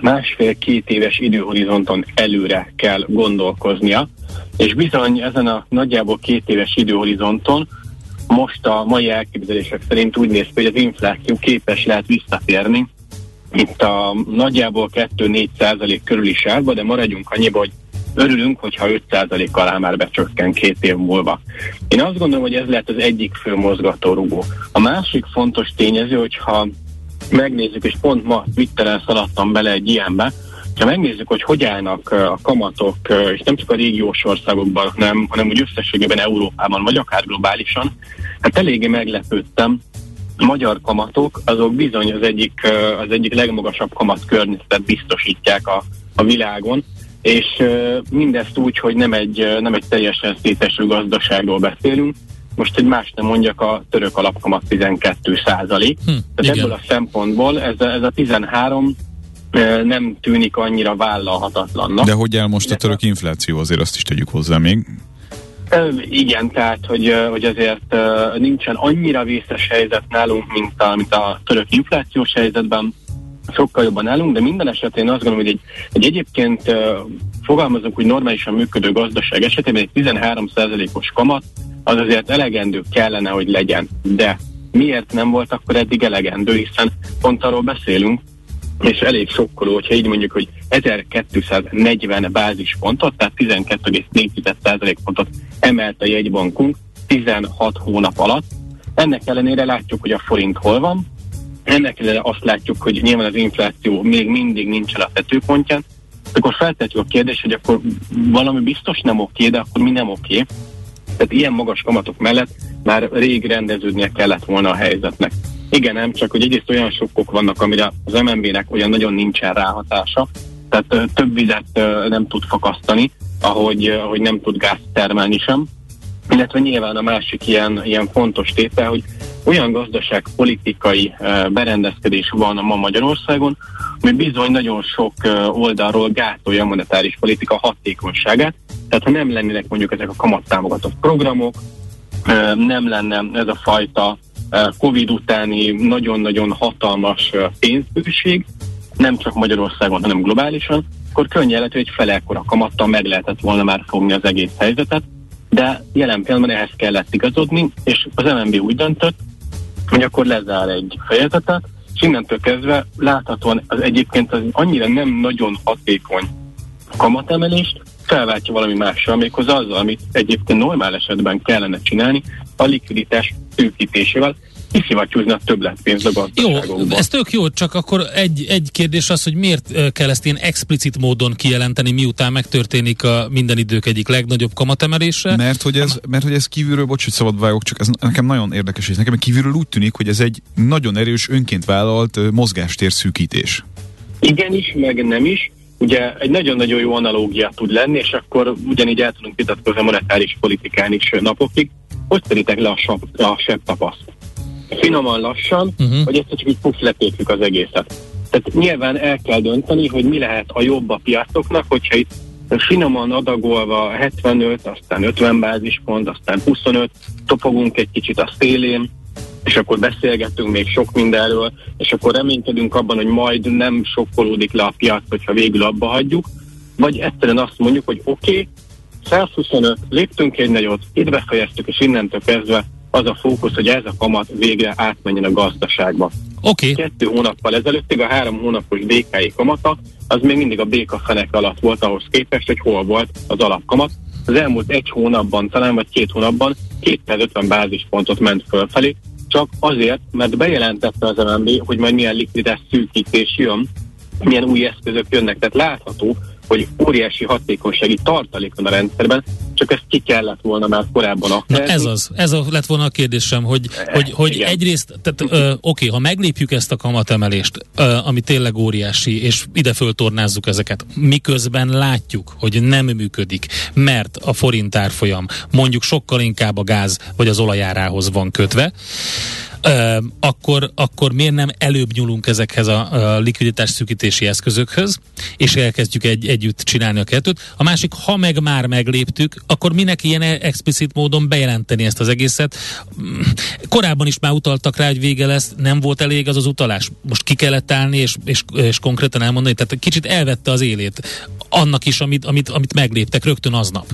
másfél-két éves időhorizonton előre kell gondolkoznia, és bizony ezen a nagyjából két éves időhorizonton most a mai elképzelések szerint úgy néz ki, hogy az infláció képes lehet visszatérni itt a nagyjából 2-4 százalék körüli sávba, de maradjunk annyiba, hogy örülünk, hogyha 5% alá már becsökken két év múlva. Én azt gondolom, hogy ez lehet az egyik fő mozgatórugó. A másik fontos tényező, hogyha megnézzük, és pont ma Twitteren szaladtam bele egy ilyenbe, ha megnézzük, hogy hogy állnak a kamatok, és nem csak a régiós országokban, hanem, hanem úgy összességében Európában, vagy akár globálisan, hát eléggé meglepődtem, a magyar kamatok, azok bizony az egyik, az egyik legmagasabb kamat környezetet biztosítják a, a világon, és mindezt úgy, hogy nem egy, nem egy teljesen széteső gazdaságról beszélünk, most egy más nem mondjak, a török alapkamat 12 százalék. Hm, Tehát igen. ebből a szempontból ez a, ez a 13 nem tűnik annyira vállalhatatlannak. De hogy el most a török infláció, azért azt is tegyük hozzá még. Igen, tehát, hogy, hogy azért nincsen annyira vészes helyzet nálunk, mint a, mint a török inflációs helyzetben, sokkal jobban állunk, de minden esetén azt gondolom, hogy egy, egy egyébként fogalmazunk, hogy normálisan működő gazdaság esetében egy 13%-os kamat az azért elegendő kellene, hogy legyen. De miért nem volt akkor eddig elegendő, hiszen pont arról beszélünk, és elég sokkoló, hogyha így mondjuk, hogy 1240 bázispontot, tehát 12,4% pontot emelt a jegybankunk 16 hónap alatt. Ennek ellenére látjuk, hogy a forint hol van, ennek ellenére azt látjuk, hogy nyilván az infláció még mindig nincsen a tetőpontján, akkor feltetjük a kérdést, hogy akkor valami biztos nem oké, de akkor mi nem oké. Tehát ilyen magas kamatok mellett már rég rendeződnie kellett volna a helyzetnek. Igen, nem csak, hogy egyrészt olyan sokkok vannak, amire az MNB-nek olyan nagyon nincsen ráhatása, tehát több vizet nem tud fakasztani, ahogy, ahogy nem tud gáz termelni sem. Illetve nyilván a másik ilyen, ilyen fontos tétel, hogy olyan gazdaságpolitikai berendezkedés van ma Magyarországon, ami bizony nagyon sok oldalról gátolja a monetáris politika hatékonyságát. Tehát ha nem lennének mondjuk ezek a kamattámogatott programok, nem lenne ez a fajta Covid utáni nagyon-nagyon hatalmas pénzbőség, nem csak Magyarországon, hanem globálisan, akkor könnyen lehet, hogy egy felekkora kamattal meg lehetett volna már fogni az egész helyzetet, de jelen pillanatban ehhez kellett igazodni, és az MNB úgy döntött, hogy akkor lezár egy fejezetet, és innentől kezdve láthatóan az egyébként az annyira nem nagyon hatékony kamatemelést felváltja valami mással, méghozzá azzal, amit egyébként normál esetben kellene csinálni, a likviditás szűkítésével, kiszivattyúzni a többletpénzt a gazdaságokban. Jó, ez tök jó, csak akkor egy, egy kérdés az, hogy miért kell ezt ilyen explicit módon kijelenteni, miután megtörténik a minden idők egyik legnagyobb kamatemelése? Mert hogy ez, mert hogy ez kívülről, bocs, hogy szabad vágok, csak ez nekem nagyon érdekes, és nekem kívülről úgy tűnik, hogy ez egy nagyon erős önként vállalt mozgástér szűkítés. Igenis, meg nem is. Ugye egy nagyon-nagyon jó analógia tud lenni, és akkor ugyanígy el tudunk vitatkozni a monetáris politikán is napokig. Hogy szerintem le a, sab, a sebb tapaszt? finoman lassan, uh-huh. hogy ezt csak így puff letépjük az egészet. Tehát nyilván el kell dönteni, hogy mi lehet a jobb a piacoknak, hogyha itt finoman adagolva 75, aztán 50 bázispont, aztán 25, topogunk egy kicsit a szélén, és akkor beszélgetünk még sok mindenről, és akkor reménykedünk abban, hogy majd nem sokkolódik le a piac, hogyha végül abba hagyjuk, vagy egyszerűen azt mondjuk, hogy oké, okay, 125, léptünk egy nagyot, itt befejeztük, és innentől kezdve az a fókusz, hogy ez a kamat végre átmenjen a gazdaságba. Oké. Okay. Kettő hónappal ezelőttig a három hónapos BKI kamata, az még mindig a béka fenek alatt volt ahhoz képest, hogy hol volt az alapkamat. Az elmúlt egy hónapban, talán vagy két hónapban 250 bázispontot ment fölfelé, csak azért, mert bejelentette az MNB, hogy majd milyen likviditás szűkítés jön, milyen új eszközök jönnek. Tehát látható, hogy óriási hatékonysági tartalék van a rendszerben, csak ezt ki kellett volna már korábban akár. Ez az, ez a, lett volna a kérdésem, hogy, e, hogy, hogy egyrészt, tehát ö, oké, ha meglépjük ezt a kamatemelést, ö, ami tényleg óriási, és ide föltornázzuk ezeket, miközben látjuk, hogy nem működik, mert a forint árfolyam mondjuk sokkal inkább a gáz vagy az olajárához van kötve, akkor, akkor miért nem előbb nyúlunk ezekhez a, a likviditás szűkítési eszközökhöz, és elkezdjük egy, együtt csinálni a kettőt. A másik, ha meg már megléptük, akkor minek ilyen explicit módon bejelenteni ezt az egészet? Korábban is már utaltak rá, hogy vége lesz, nem volt elég az az utalás. Most ki kellett állni, és, és, és konkrétan elmondani, tehát kicsit elvette az élét annak is, amit, amit, amit megléptek rögtön aznap.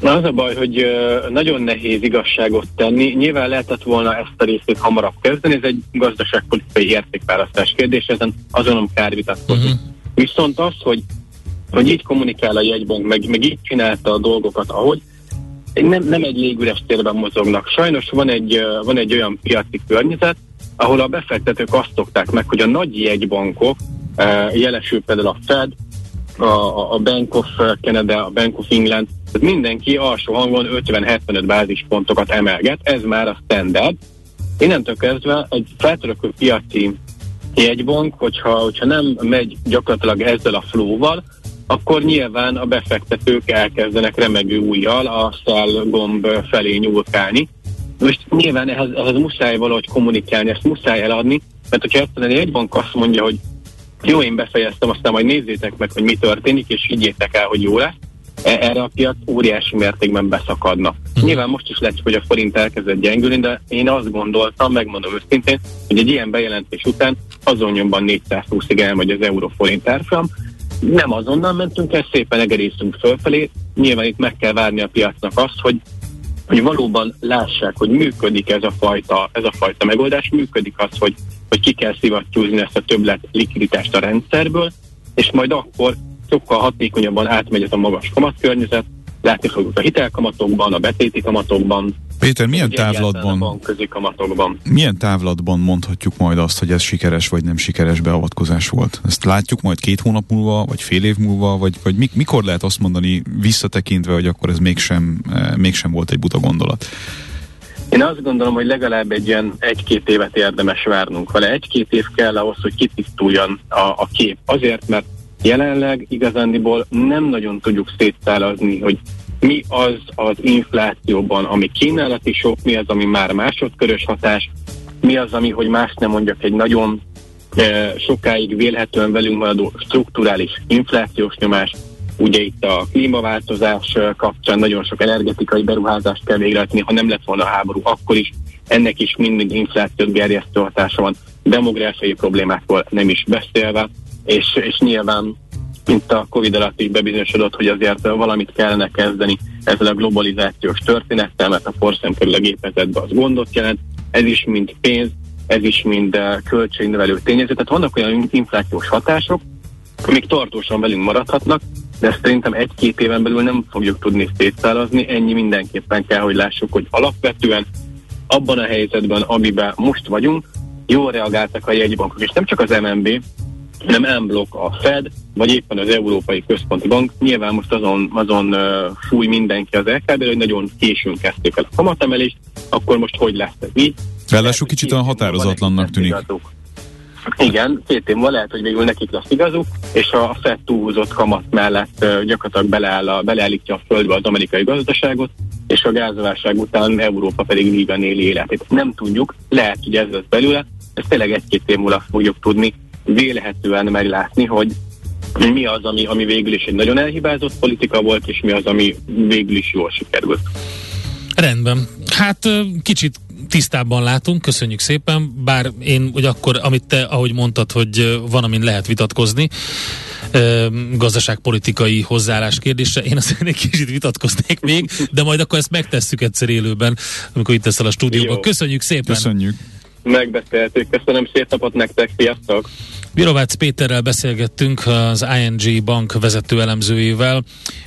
Na az a baj, hogy nagyon nehéz igazságot tenni. Nyilván lehetett volna ezt a részét hamarabb kezdeni, ez egy gazdaságpolitikai értékválasztás kérdés, ezen azonom kár vitatkozni. Uh-huh. Viszont az, hogy hogy így kommunikál a jegybank, meg, meg így csinálta a dolgokat, ahogy nem, nem egy légüres térben mozognak. Sajnos van egy, van egy olyan piaci környezet, ahol a befektetők azt szokták meg, hogy a nagy jegybankok, jelesül például a Fed, a, a Bank of Canada, a Bank of England, tehát mindenki alsó hangon 50-75 bázispontokat emelget, ez már a standard. Innentől kezdve egy feltörökő piaci jegybank, hogyha, hogyha nem megy gyakorlatilag ezzel a flóval, akkor nyilván a befektetők elkezdenek remegő újjal a szell gomb felé nyúlkálni. Most nyilván ehhez, ehhez muszáj valahogy kommunikálni, ezt muszáj eladni, mert hogyha egyszerűen egy bank azt mondja, hogy jó, én befejeztem, aztán majd nézzétek meg, hogy mi történik, és higgyétek el, hogy jó lesz, e, erre a piac óriási mértékben beszakadna. Uh-huh. Nyilván most is lehet, hogy a forint elkezdett gyengülni, de én azt gondoltam, megmondom őszintén, hogy egy ilyen bejelentés után azon nyomban 420-ig elmegy az euró-forint árfolyam, nem azonnal mentünk el, szépen egerészünk fölfelé. Nyilván itt meg kell várni a piacnak azt, hogy hogy valóban lássák, hogy működik ez a fajta, ez a fajta megoldás, működik az, hogy, hogy ki kell szivattyúzni ezt a többlet likviditást a rendszerből, és majd akkor sokkal hatékonyabban átmegy ez a magas kamatkörnyezet, látni fogjuk a hitelkamatokban, a betéti kamatokban, Péter, milyen távlatban, kamatokban. milyen távlatban mondhatjuk majd azt, hogy ez sikeres vagy nem sikeres beavatkozás volt? Ezt látjuk majd két hónap múlva, vagy fél év múlva, vagy, vagy mikor lehet azt mondani visszatekintve, hogy akkor ez mégsem, eh, mégsem volt egy buta gondolat? Én azt gondolom, hogy legalább egy ilyen egy-két évet érdemes várnunk vele. Egy-két év kell ahhoz, hogy kitisztuljon a, a kép. Azért, mert jelenleg igazándiból nem nagyon tudjuk szétszálazni, hogy mi az az inflációban, ami kínálati sok, mi az, ami már másodkörös hatás, mi az, ami, hogy más nem mondjak, egy nagyon e, sokáig vélhetően velünk maradó strukturális inflációs nyomás, ugye itt a klímaváltozás kapcsán nagyon sok energetikai beruházást kell végrehajtani, ha nem lett volna a háború, akkor is ennek is mindig inflációt gerjesztő hatása van, demográfiai problémákról nem is beszélve, és, és nyilván mint a Covid alatt is bebizonyosodott, hogy azért valamit kellene kezdeni ezzel a globalizációs történettel, mert a porszem kerül a gépezetbe, az gondot jelent. Ez is mind pénz, ez is mind költségnövelő tényező. Tehát vannak olyan inflációs hatások, amik tartósan velünk maradhatnak, de ezt szerintem egy-két éven belül nem fogjuk tudni szétszálazni. Ennyi mindenképpen kell, hogy lássuk, hogy alapvetően abban a helyzetben, amiben most vagyunk, jól reagáltak a jegybankok, és nem csak az MNB, nem M-blokk a Fed, vagy éppen az Európai Központi Bank. Nyilván most azon, azon uh, fúj mindenki az LKB, hogy nagyon későn kezdték el a kamatemelést, akkor most hogy lesz ez így? Ráadásul kicsit olyan határozatlannak tűnik. Igen, két év lehet, hogy végül nekik lesz igazuk, és a Fed túlhúzott kamat mellett gyakorlatilag beleáll a, beleállítja a földbe az amerikai gazdaságot, és a gázválság után Európa pedig vígan éli életét. Nem tudjuk, lehet, hogy ez lesz belőle, ezt tényleg egy-két év múlva fogjuk tudni, vélhetően meglátni, hogy mi az, ami, ami végül is egy nagyon elhibázott politika volt, és mi az, ami végül is jól sikerült. Rendben. Hát kicsit tisztábban látunk, köszönjük szépen, bár én, hogy akkor, amit te, ahogy mondtad, hogy van, amin lehet vitatkozni, gazdaságpolitikai hozzáállás kérdése. Én azt egy kicsit vitatkoznék még, de majd akkor ezt megtesszük egyszer élőben, amikor itt teszel a stúdióban. Köszönjük szépen! Köszönjük! Megbeszéltük. Köszönöm szép napot nektek, sziasztok! Birovácz Péterrel beszélgettünk az ING bank vezető elemzőjével.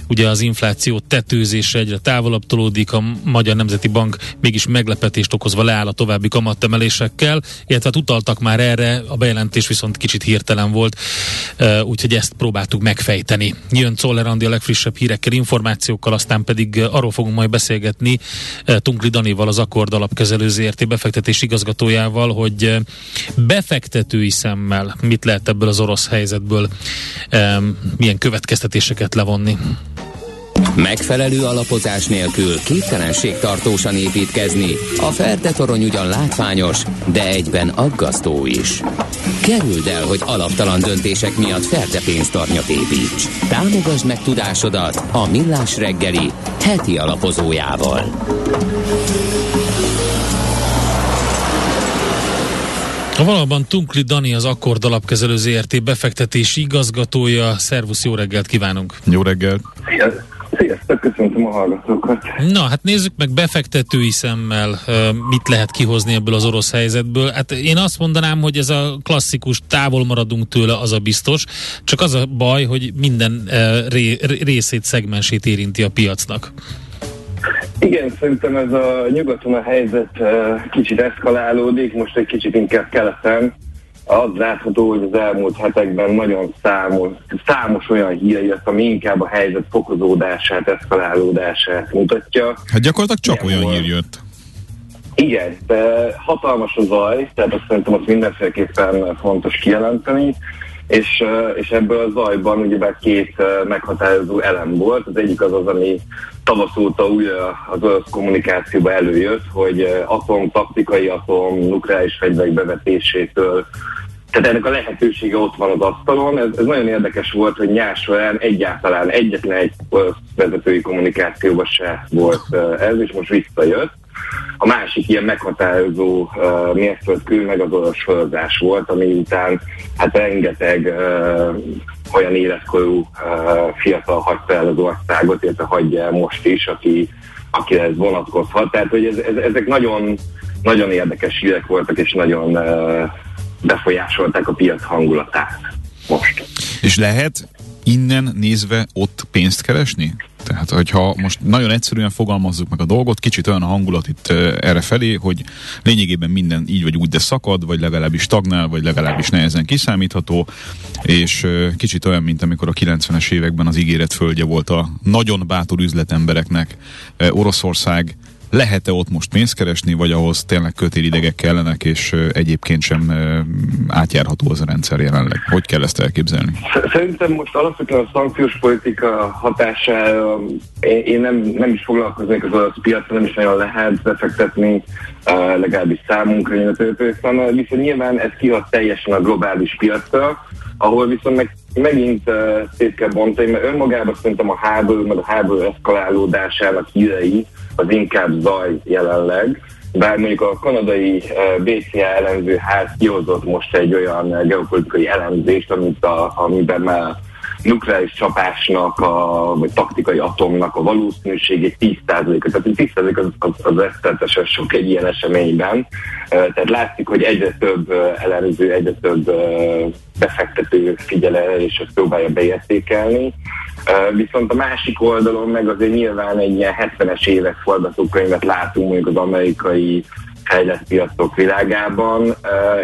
Ugye az infláció tetőzése egyre távolabb tolódik, a Magyar Nemzeti Bank mégis meglepetést okozva leáll a további kamattemelésekkel, illetve hát utaltak már erre, a bejelentés viszont kicsit hirtelen volt, úgyhogy ezt próbáltuk megfejteni. Jön Czoller Andi a legfrissebb hírekkel, információkkal, aztán pedig arról fogunk majd beszélgetni Tunkli Danival, az Akkord alapkezelő ZRT befektetés igazgatójával, hogy befektetői szemmel mit lehet ebből az orosz helyzetből milyen következtetéseket levonni. Megfelelő alapozás nélkül képtelenség tartósan építkezni. A Ferde torony ugyan látványos, de egyben aggasztó is. Kerüld el, hogy alaptalan döntések miatt Ferde pénztarnyat építs. Támogasd meg tudásodat a Millás reggeli heti alapozójával. A valóban Tunkli Dani az Akkord alapkezelő ZRT befektetési igazgatója. Szervusz, jó reggelt kívánunk! Jó reggelt! Sziasztok, köszöntöm a hallgatókat. Na, hát nézzük meg befektetői szemmel, mit lehet kihozni ebből az orosz helyzetből. Hát én azt mondanám, hogy ez a klasszikus távol maradunk tőle, az a biztos, csak az a baj, hogy minden ré, részét, szegmensét érinti a piacnak. Igen, szerintem ez a nyugaton a helyzet kicsit eszkalálódik, most egy kicsit inkább keleten. Az látható, hogy az elmúlt hetekben nagyon számos, számos olyan hír jött, ami inkább a helyzet fokozódását, eszkalálódását mutatja. Hát gyakorlatilag csak olyan hír jött. Igen, de hatalmas a zaj, tehát azt szerintem azt mindenféleképpen fontos kijelenteni és, és ebből a zajban ugyebár két meghatározó elem volt. Az egyik az az, ami tavasz óta újra az orosz kommunikációba előjött, hogy atom, taktikai atom, nukleáris fegyverek bevetésétől tehát ennek a lehetősége ott van az asztalon. Ez, ez nagyon érdekes volt, hogy nyár egyáltalán egyetlen egy vezetői kommunikációban se volt ez, és most visszajött. A másik ilyen meghatározó uh, mérföldkő meg az orosz sorozás volt, ami után hát rengeteg uh, olyan életkorú uh, fiatal hagyta el az országot, illetve hagyja el most is, aki, akire ez vonatkozhat. Tehát, hogy ez, ez, ezek nagyon, nagyon érdekes hírek voltak, és nagyon uh, befolyásolták a piac hangulatát most. És lehet innen nézve ott pénzt keresni? Tehát, hogyha most nagyon egyszerűen fogalmazzuk meg a dolgot, kicsit olyan a hangulat itt erre felé, hogy lényegében minden így vagy úgy, de szakad, vagy legalábbis stagnál, vagy legalábbis nehezen kiszámítható, és kicsit olyan, mint amikor a 90-es években az ígéret földje volt a nagyon bátor üzletembereknek. Oroszország lehet-e ott most pénzt keresni, vagy ahhoz tényleg kötélidegek kellenek, és egyébként sem átjárható az a rendszer jelenleg? Hogy kell ezt elképzelni? Szerintem most alapvetően a szankciós politika hatására én nem, nem is foglalkoznék az orosz piacra, nem is nagyon lehet befektetni, legalábbis számunkra, illetve viszont nyilván ez kihat teljesen a globális piacra, ahol viszont meg, megint uh, szét kell bontani, mert önmagában szerintem a háború, meg a háború eszkalálódásának hírei az inkább zaj jelenleg, bár mondjuk a kanadai uh, BCA elemző ház kihozott most egy olyan geopolitikai elemzést, amit a, amiben már nukleáris csapásnak, a, vagy taktikai atomnak a valószínűsége 10%-a. Tehát 10% az, az, az rettenetesen sok egy ilyen eseményben. Tehát látszik, hogy egyre több elemző, egyre több befektető figyel el, és ezt próbálja beértékelni. Viszont a másik oldalon meg azért nyilván egy ilyen 70-es évek forgatókönyvet látunk mondjuk az amerikai fejlett piacok világában,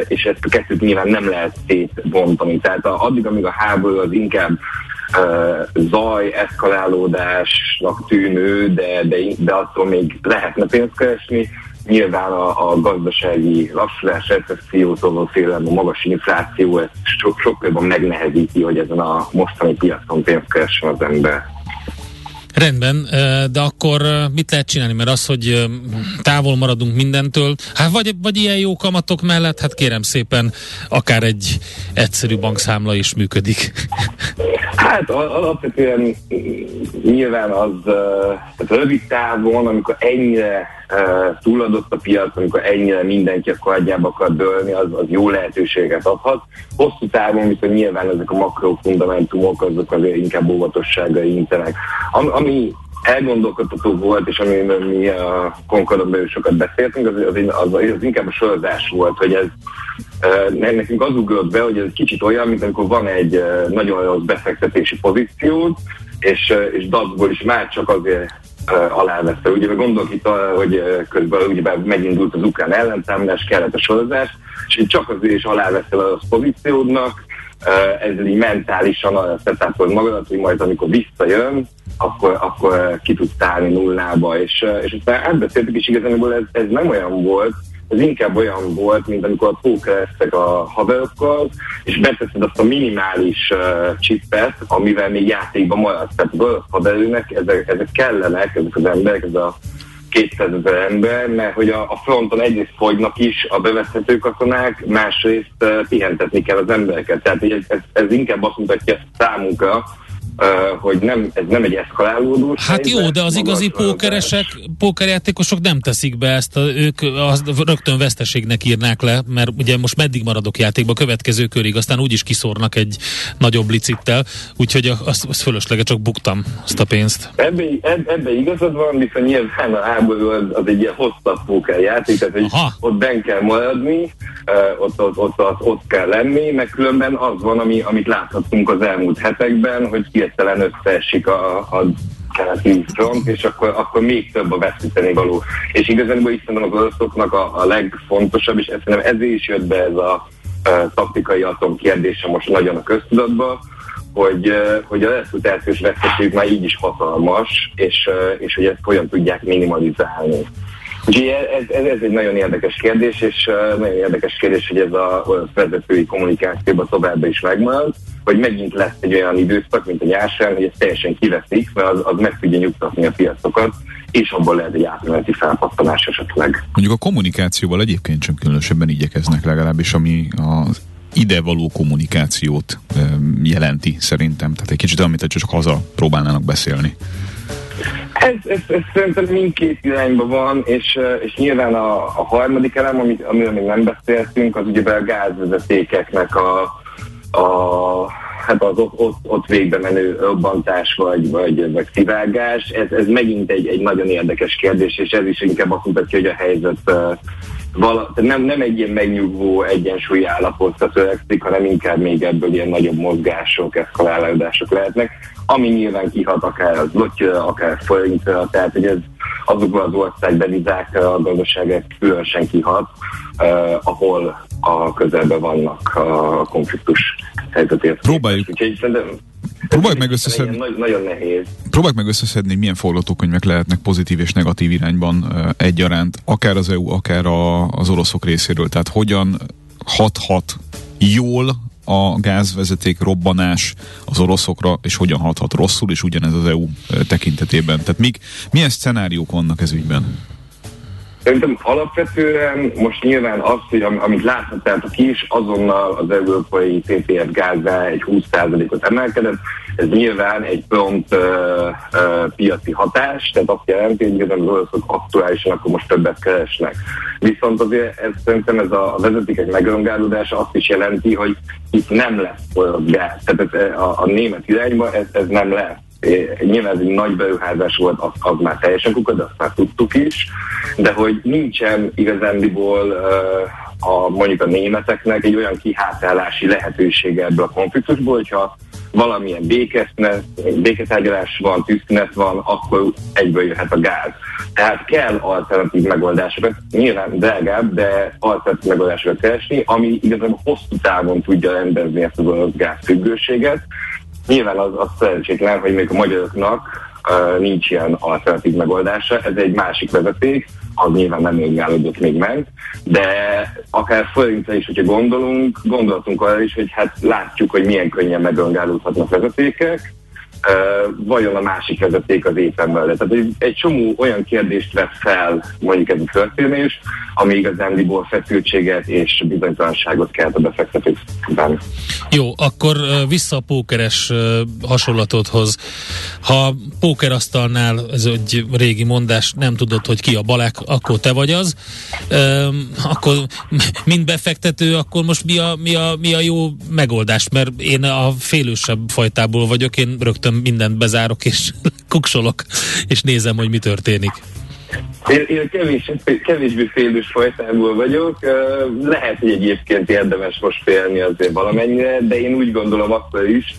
és ezt a kettőt nyilván nem lehet szétbontani. Tehát addig, amíg a háború az inkább zaj, eszkalálódásnak tűnő, de, de, de attól még lehetne pénzt keresni, nyilván a, a gazdasági lassulás, recessziótól félelem, a magas infláció, ez sok, sokkal jobban megnehezíti, hogy ezen a mostani piacon pénzt keressen az ember. Rendben, de akkor mit lehet csinálni? Mert az, hogy távol maradunk mindentől, hát vagy, vagy ilyen jó kamatok mellett, hát kérem szépen, akár egy egyszerű bankszámla is működik. Hát alapvetően nyilván az, tehát rövid távon, amikor ennyire túladott a piac, amikor ennyire mindenki a kardjába akar dőlni, az, az jó lehetőséget adhat. Hosszú távon viszont nyilván ezek a makrofundamentumok azok azért inkább óvatossága intenek. Am, ami elgondolkodható volt, és amiről mi a Concordon belül sokat beszéltünk, az, az, az, az inkább a sorozás volt, hogy ez nekünk az ugrott be, hogy ez kicsit olyan, mint amikor van egy nagyon rossz befektetési pozíciód, és, és dacból is már csak azért alávette. Ugye gondolok itt, hogy közben ugye megindult az ukrán ellentámadás, kellett a sorozás, és csak azért is alávette a pozíciódnak, ezzel így mentálisan arra szetápod magadat, hogy majd amikor visszajön, akkor, akkor ki tudsz állni nullába, és, és aztán átbeszéltük, és igazából ez, ez nem olyan volt, ez inkább olyan volt, mint amikor a pókereztek a haverokkal, és beteszed azt a minimális uh, csippet, amivel még játékban maradsz. Tehát az orosz haverőnek ezek, ezek kellenek, ezek az emberek, ez a 200 ezer ember, mert hogy a, a fronton egyrészt fogynak is a bevethető katonák, másrészt uh, pihentetni kell az embereket. Tehát ez, ez, ez inkább azt mutatja számunkra, hogy nem, ez nem egy eszkalálódó Hát helyzet, jó, de az igazi pókeresek, pókerjátékosok nem teszik be ezt, a, ők azt rögtön veszteségnek írnák le, mert ugye most meddig maradok játékba, következő körig, aztán úgyis kiszórnak egy nagyobb licittel, úgyhogy az, az fölöslege csak buktam azt a pénzt. Ebbe, eb, ebbe igazad van, viszont nyilván a háború az, az egy ilyen hosszabb pókerjáték, tehát hogy ott ben kell maradni, ott, ott, ott, ott, ott kell lenni, meg különben az van, ami, amit láthatunk az elmúlt hetekben, hogy hirtelen összeesik a, a keleti front, és akkor, akkor még több a veszíteni való. És igazából is szerintem az oroszoknak a, a legfontosabb, és szerintem ezért is jött be ez a, a taktikai atom kérdése most nagyon a köztudatba, hogy, hogy a reputációs veszteség már így is hatalmas, és, és hogy ezt hogyan tudják minimalizálni. Úgyhogy ez, ez, ez egy nagyon érdekes kérdés, és nagyon érdekes kérdés, hogy ez a vezetői kommunikációban továbbra is megmarad, hogy megint lesz egy olyan időszak, mint a nyársán, hogy ez teljesen kiveszik, mert az, az meg tudja nyugtatni a piacokat, és abból lehet egy átmeneti felpattanás esetleg. Mondjuk a kommunikációval egyébként sem különösebben igyekeznek legalábbis, ami az idevaló kommunikációt jelenti szerintem. Tehát egy kicsit amit csak haza próbálnának beszélni. Ez, ez, ez szerintem mindkét irányba van, és, és nyilván a, a harmadik elem, amit, amiről még nem beszéltünk, az ugye a gázvezetékeknek a, a hát az ott, ott, ott végbe menő robbantás vagy, vagy, vagy szivágás, ez, ez megint egy, egy nagyon érdekes kérdés, és ez is inkább azt mutatja, hogy a helyzet uh, vala, nem, nem egy ilyen megnyugvó egyensúlyi állapotra törekszik, hanem inkább még ebből ilyen nagyobb mozgások, eszkalálódások lehetnek, ami nyilván kihat akár az lottyra, akár forintra, tehát hogy ez azokban az országbevizákra a gazdaságok különösen kihat, uh, ahol a közelben vannak a konfliktus helyzetért. Próbáljuk. Úgyhogy szerintem Próbáljuk meg összeszedni. Nagyon, nagyon nehéz. Próbáljuk meg összeszedni, milyen forgatókönyvek lehetnek pozitív és negatív irányban uh, egyaránt, akár az EU, akár a, az oroszok részéről. Tehát hogyan hathat jól a gázvezeték robbanás az oroszokra, és hogyan hathat rosszul, és ugyanez az EU tekintetében. Tehát mik, milyen szcenáriók vannak ez ügyben? Szerintem alapvetően most nyilván az, hogy am, amit láthatjátok is, azonnal az európai TTF gázzá egy 20%-ot emelkedett, ez nyilván egy prompt uh, uh, piaci hatás, tehát azt jelenti, hogy az oroszok aktuálisan akkor most többet keresnek. Viszont azért ez, szerintem ez a vezetékek megrongálódása azt is jelenti, hogy itt nem lesz olyan gáz. Tehát ez, a, a német irányba ez, ez nem lesz nyilván ez egy nagy beruházás volt, az, az már teljesen de azt már tudtuk is, de hogy nincsen igazándiból a, mondjuk a németeknek egy olyan kihátrálási lehetősége ebből a konfliktusból, hogyha valamilyen béketárgyalás van, tűzszünet van, akkor egyből jöhet a gáz. Tehát kell alternatív megoldásokat, nyilván drágább, de alternatív megoldásokat keresni, ami igazából hosszú távon tudja rendezni ezt orosz gázfüggőséget, Nyilván az, az szerencsétlen, hogy még a magyaroknak uh, nincs ilyen alternatív megoldása. Ez egy másik vezeték, az nyilván nem még még meg, de akár forintra is, hogyha gondolunk, gondolatunk arra is, hogy hát látjuk, hogy milyen könnyen megöngálódhatnak vezetékek, vajon a másik vezeték az éppen mellett. Tehát egy, egy csomó olyan kérdést vett fel mondjuk ez a történés, ami igazándiból feszültséget és bizonytalanságot kelt a befektetőkben. Jó, akkor vissza a pókeres hasonlatodhoz. Ha pókerasztalnál, ez egy régi mondás, nem tudod, hogy ki a balek, akkor te vagy az, akkor mind befektető, akkor most mi a, mi a, mi a jó megoldás? Mert én a félősebb fajtából vagyok, én rögtön mindent bezárok és kuksolok, és nézem, hogy mi történik. Én, én kevés, kevésbé félős fajtából vagyok. Lehet, hogy egyébként érdemes most félni azért valamennyire, de én úgy gondolom akkor is,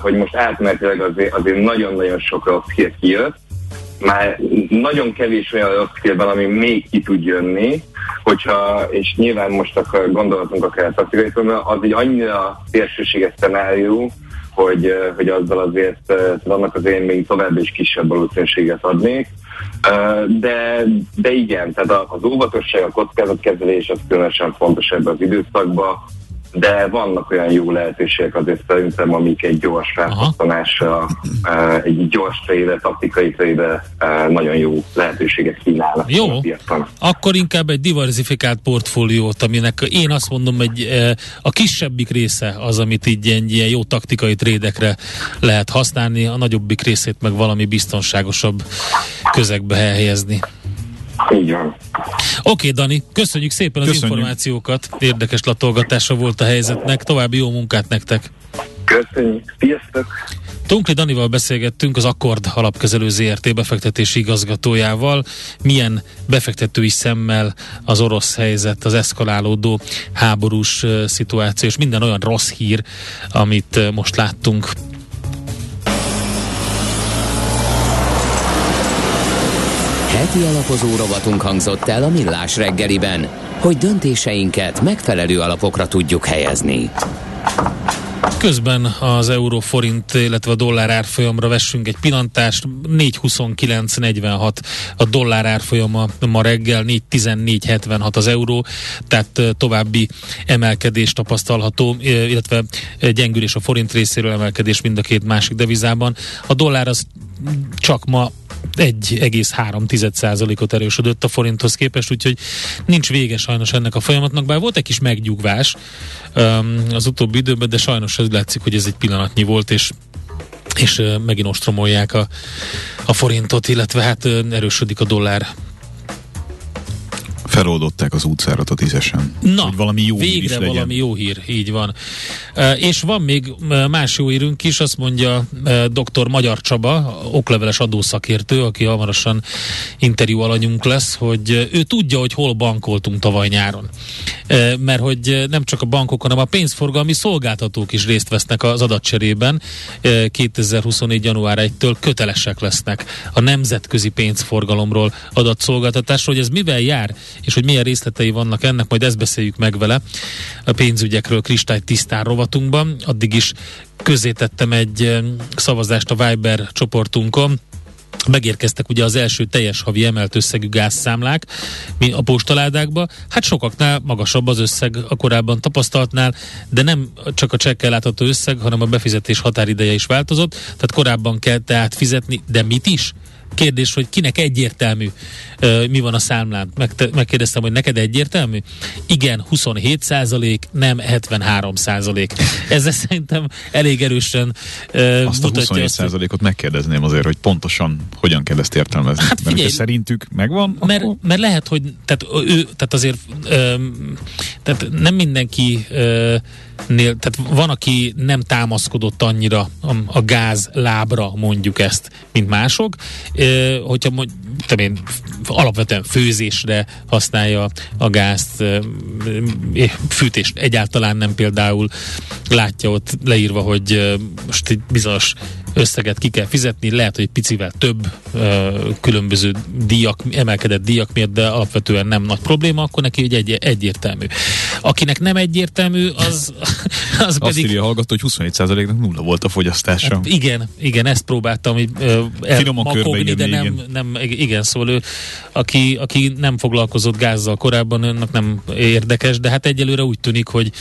hogy most átmenetileg azért, azért nagyon-nagyon sok rossz hír kijött. Már nagyon kevés olyan rossz hír van, ami még ki tud jönni, hogyha, és nyilván most akkor gondolatunk akár a az egy annyira szélsőséges szenárió, hogy, hogy azzal azért annak azért még tovább is kisebb valószínűséget adnék. De, de igen, tehát az óvatosság, a kockázatkezelés az különösen fontos ebben az időszakban. De vannak olyan jó lehetőségek azért szerintem, amik egy gyors felhasználással, egy gyors trade, taktikai trade nagyon jó lehetőséget kínálnak jó. Akkor inkább egy diversifikált portfóliót, aminek én azt mondom, hogy a kisebbik része az, amit így ilyen, ilyen jó taktikai trédekre lehet használni, a nagyobbik részét meg valami biztonságosabb közegbe helyezni. Így van. Oké, Dani, köszönjük szépen köszönjük. az információkat. Érdekes latolgatása volt a helyzetnek. További jó munkát nektek. Köszönjük. Sziasztok. Tunkli Danival beszélgettünk az Akkord alapkezelő ZRT befektetési igazgatójával. Milyen befektetői szemmel az orosz helyzet, az eszkalálódó háborús szituáció, és minden olyan rossz hír, amit most láttunk. Heti alapozó rovatunk hangzott el a Millás reggeliben, hogy döntéseinket megfelelő alapokra tudjuk helyezni. Közben az euró-forint, illetve a dollár árfolyamra vessünk egy pillantást. 4.29.46 a dollár árfolyama ma reggel, 4.14.76 az euró, tehát további emelkedés tapasztalható, illetve gyengülés a forint részéről emelkedés mind a két másik devizában. A dollár az csak ma 1,3%-ot erősödött a forinthoz képest, úgyhogy nincs vége sajnos ennek a folyamatnak, bár volt egy kis megnyugvás um, az utóbbi időben, de sajnos ez látszik, hogy ez egy pillanatnyi volt, és és megint ostromolják a, a forintot, illetve hát erősödik a dollár feloldották az útszárat a tízesen. Na, hogy valami jó végre hír is legyen. valami jó hír, így van. E, és van még más jó hírünk is, azt mondja e, dr. Magyar Csaba, okleveles adószakértő, aki hamarosan interjú alanyunk lesz, hogy ő tudja, hogy hol bankoltunk tavaly nyáron. E, mert hogy nem csak a bankok, hanem a pénzforgalmi szolgáltatók is részt vesznek az adatcserében. E, 2024. január 1-től kötelesek lesznek a nemzetközi pénzforgalomról adatszolgáltatásról, hogy ez mivel jár, és hogy milyen részletei vannak ennek, majd ezt beszéljük meg vele a pénzügyekről kristály tisztán rovatunkban. Addig is tettem egy szavazást a Viber csoportunkon, megérkeztek ugye az első teljes havi emelt összegű gázszámlák a postaládákba. Hát sokaknál magasabb az összeg a korábban tapasztaltnál, de nem csak a csekkel látható összeg, hanem a befizetés határideje is változott. Tehát korábban kell tehát fizetni, de mit is? Kérdés, hogy kinek egyértelmű, mi van a számlán. Meg, megkérdeztem, hogy neked egyértelmű? Igen, 27 százalék, nem 73 százalék. Ezzel szerintem elég erősen Azt a 27 százalékot megkérdezném azért, hogy pontosan hogyan kell ezt értelmezni. Hát figyelj, mert szerintük megvan? Mert, akkor... mert lehet, hogy tehát, ő, tehát azért tehát nem mindenki nél, tehát van, aki nem támaszkodott annyira a, a gáz lábra, mondjuk ezt, mint mások, e, hogyha mondjuk, én, alapvetően főzésre használja a gázt, e, fűtést egyáltalán nem például látja ott leírva, hogy most egy bizonyos összeget ki kell fizetni, lehet, hogy picivel több ö, különböző díjak, emelkedett díjak miatt, de alapvetően nem nagy probléma, akkor neki egy, egy egyértelmű. Akinek nem egyértelmű, az, az Azt pedig... írja hallgató, hogy 27%-nak nulla volt a fogyasztása. Hát igen, igen, ezt próbáltam hogy, elmakogni, de nem, igen. nem, igen, szóval ő, aki, aki nem foglalkozott gázzal korábban, önnek nem érdekes, de hát egyelőre úgy tűnik, hogy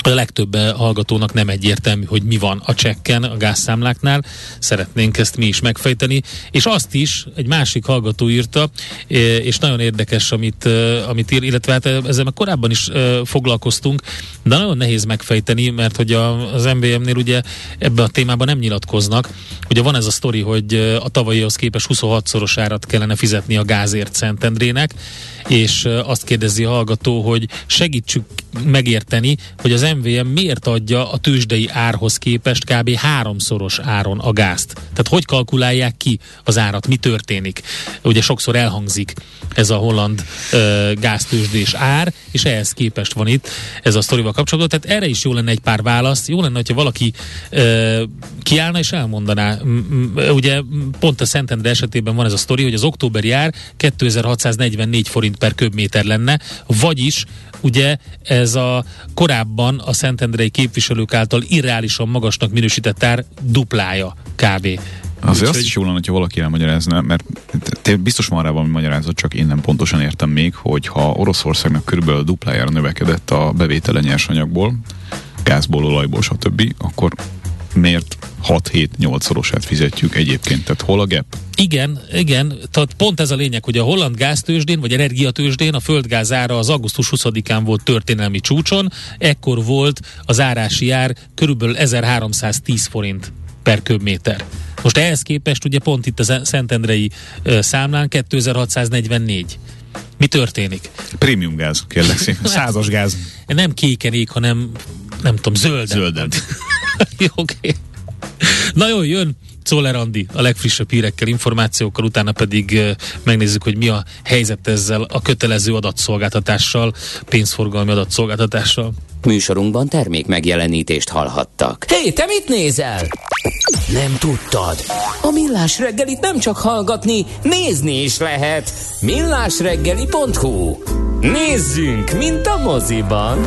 a legtöbb eh, hallgatónak nem egyértelmű, hogy mi van a csekken, a gázszámláknál. Szeretnénk ezt mi is megfejteni. És azt is egy másik hallgató írta, eh, és nagyon érdekes, amit, eh, amit ír, illetve hát ezzel már korábban is foglalkoztunk, de nagyon nehéz megfejteni, mert hogy a, az MBM-nél ugye ebben a témában nem nyilatkoznak. Ugye van ez a sztori, hogy a tavalyihoz képest 26-szoros árat kellene fizetni a gázért Szentendrének, és azt kérdezi a hallgató, hogy segítsük megérteni, hogy az MVM miért adja a tőzsdei árhoz képest kb. háromszoros áron a gázt. Tehát hogy kalkulálják ki az árat, mi történik? Ugye sokszor elhangzik ez a holland uh, gáztőzsdés ár, és ehhez képest van itt ez a sztorival kapcsolatban. Tehát erre is jó lenne egy pár válasz. Jó lenne, hogyha valaki uh, kiállna és elmondaná. Ugye pont a Szentendre esetében van ez a sztori, hogy az októberi ár 2644 forint per köbméter lenne, vagyis ugye ez a korábban a Szentendrei képviselők által irreálisan magasnak minősített ár duplája kb Azért azt is jól lenne, hogyha valaki elmagyarázna, mert te biztos van rá valami magyarázat, csak én nem pontosan értem még, hogy ha Oroszországnak körülbelül duplájára növekedett a bevétele nyersanyagból, gázból, olajból, stb., akkor miért 6-7-8 szorosát fizetjük egyébként? Tehát hol a gap? Igen, igen, tehát pont ez a lényeg, hogy a holland gáztősdén, vagy energiatősdén a földgáz ára az augusztus 20-án volt történelmi csúcson, ekkor volt az árási ár körülbelül 1310 forint per köbméter. Most ehhez képest ugye pont itt a Szentendrei számlán 2644. Mi történik? Prémium gáz, kérlek szépen. Százas gáz. Nem kéken ég, hanem nem tudom, zölden. Zölden. Oké. okay. Na jó, jön Czoller Andi a legfrissebb hírekkel, információkkal, utána pedig megnézzük, hogy mi a helyzet ezzel a kötelező adatszolgáltatással, pénzforgalmi adatszolgáltatással. Műsorunkban termék megjelenítést hallhattak. Hé, hey, te mit nézel? Nem tudtad? A Millás reggelit nem csak hallgatni, nézni is lehet. millásreggeli.hu Nézzünk, mint a moziban!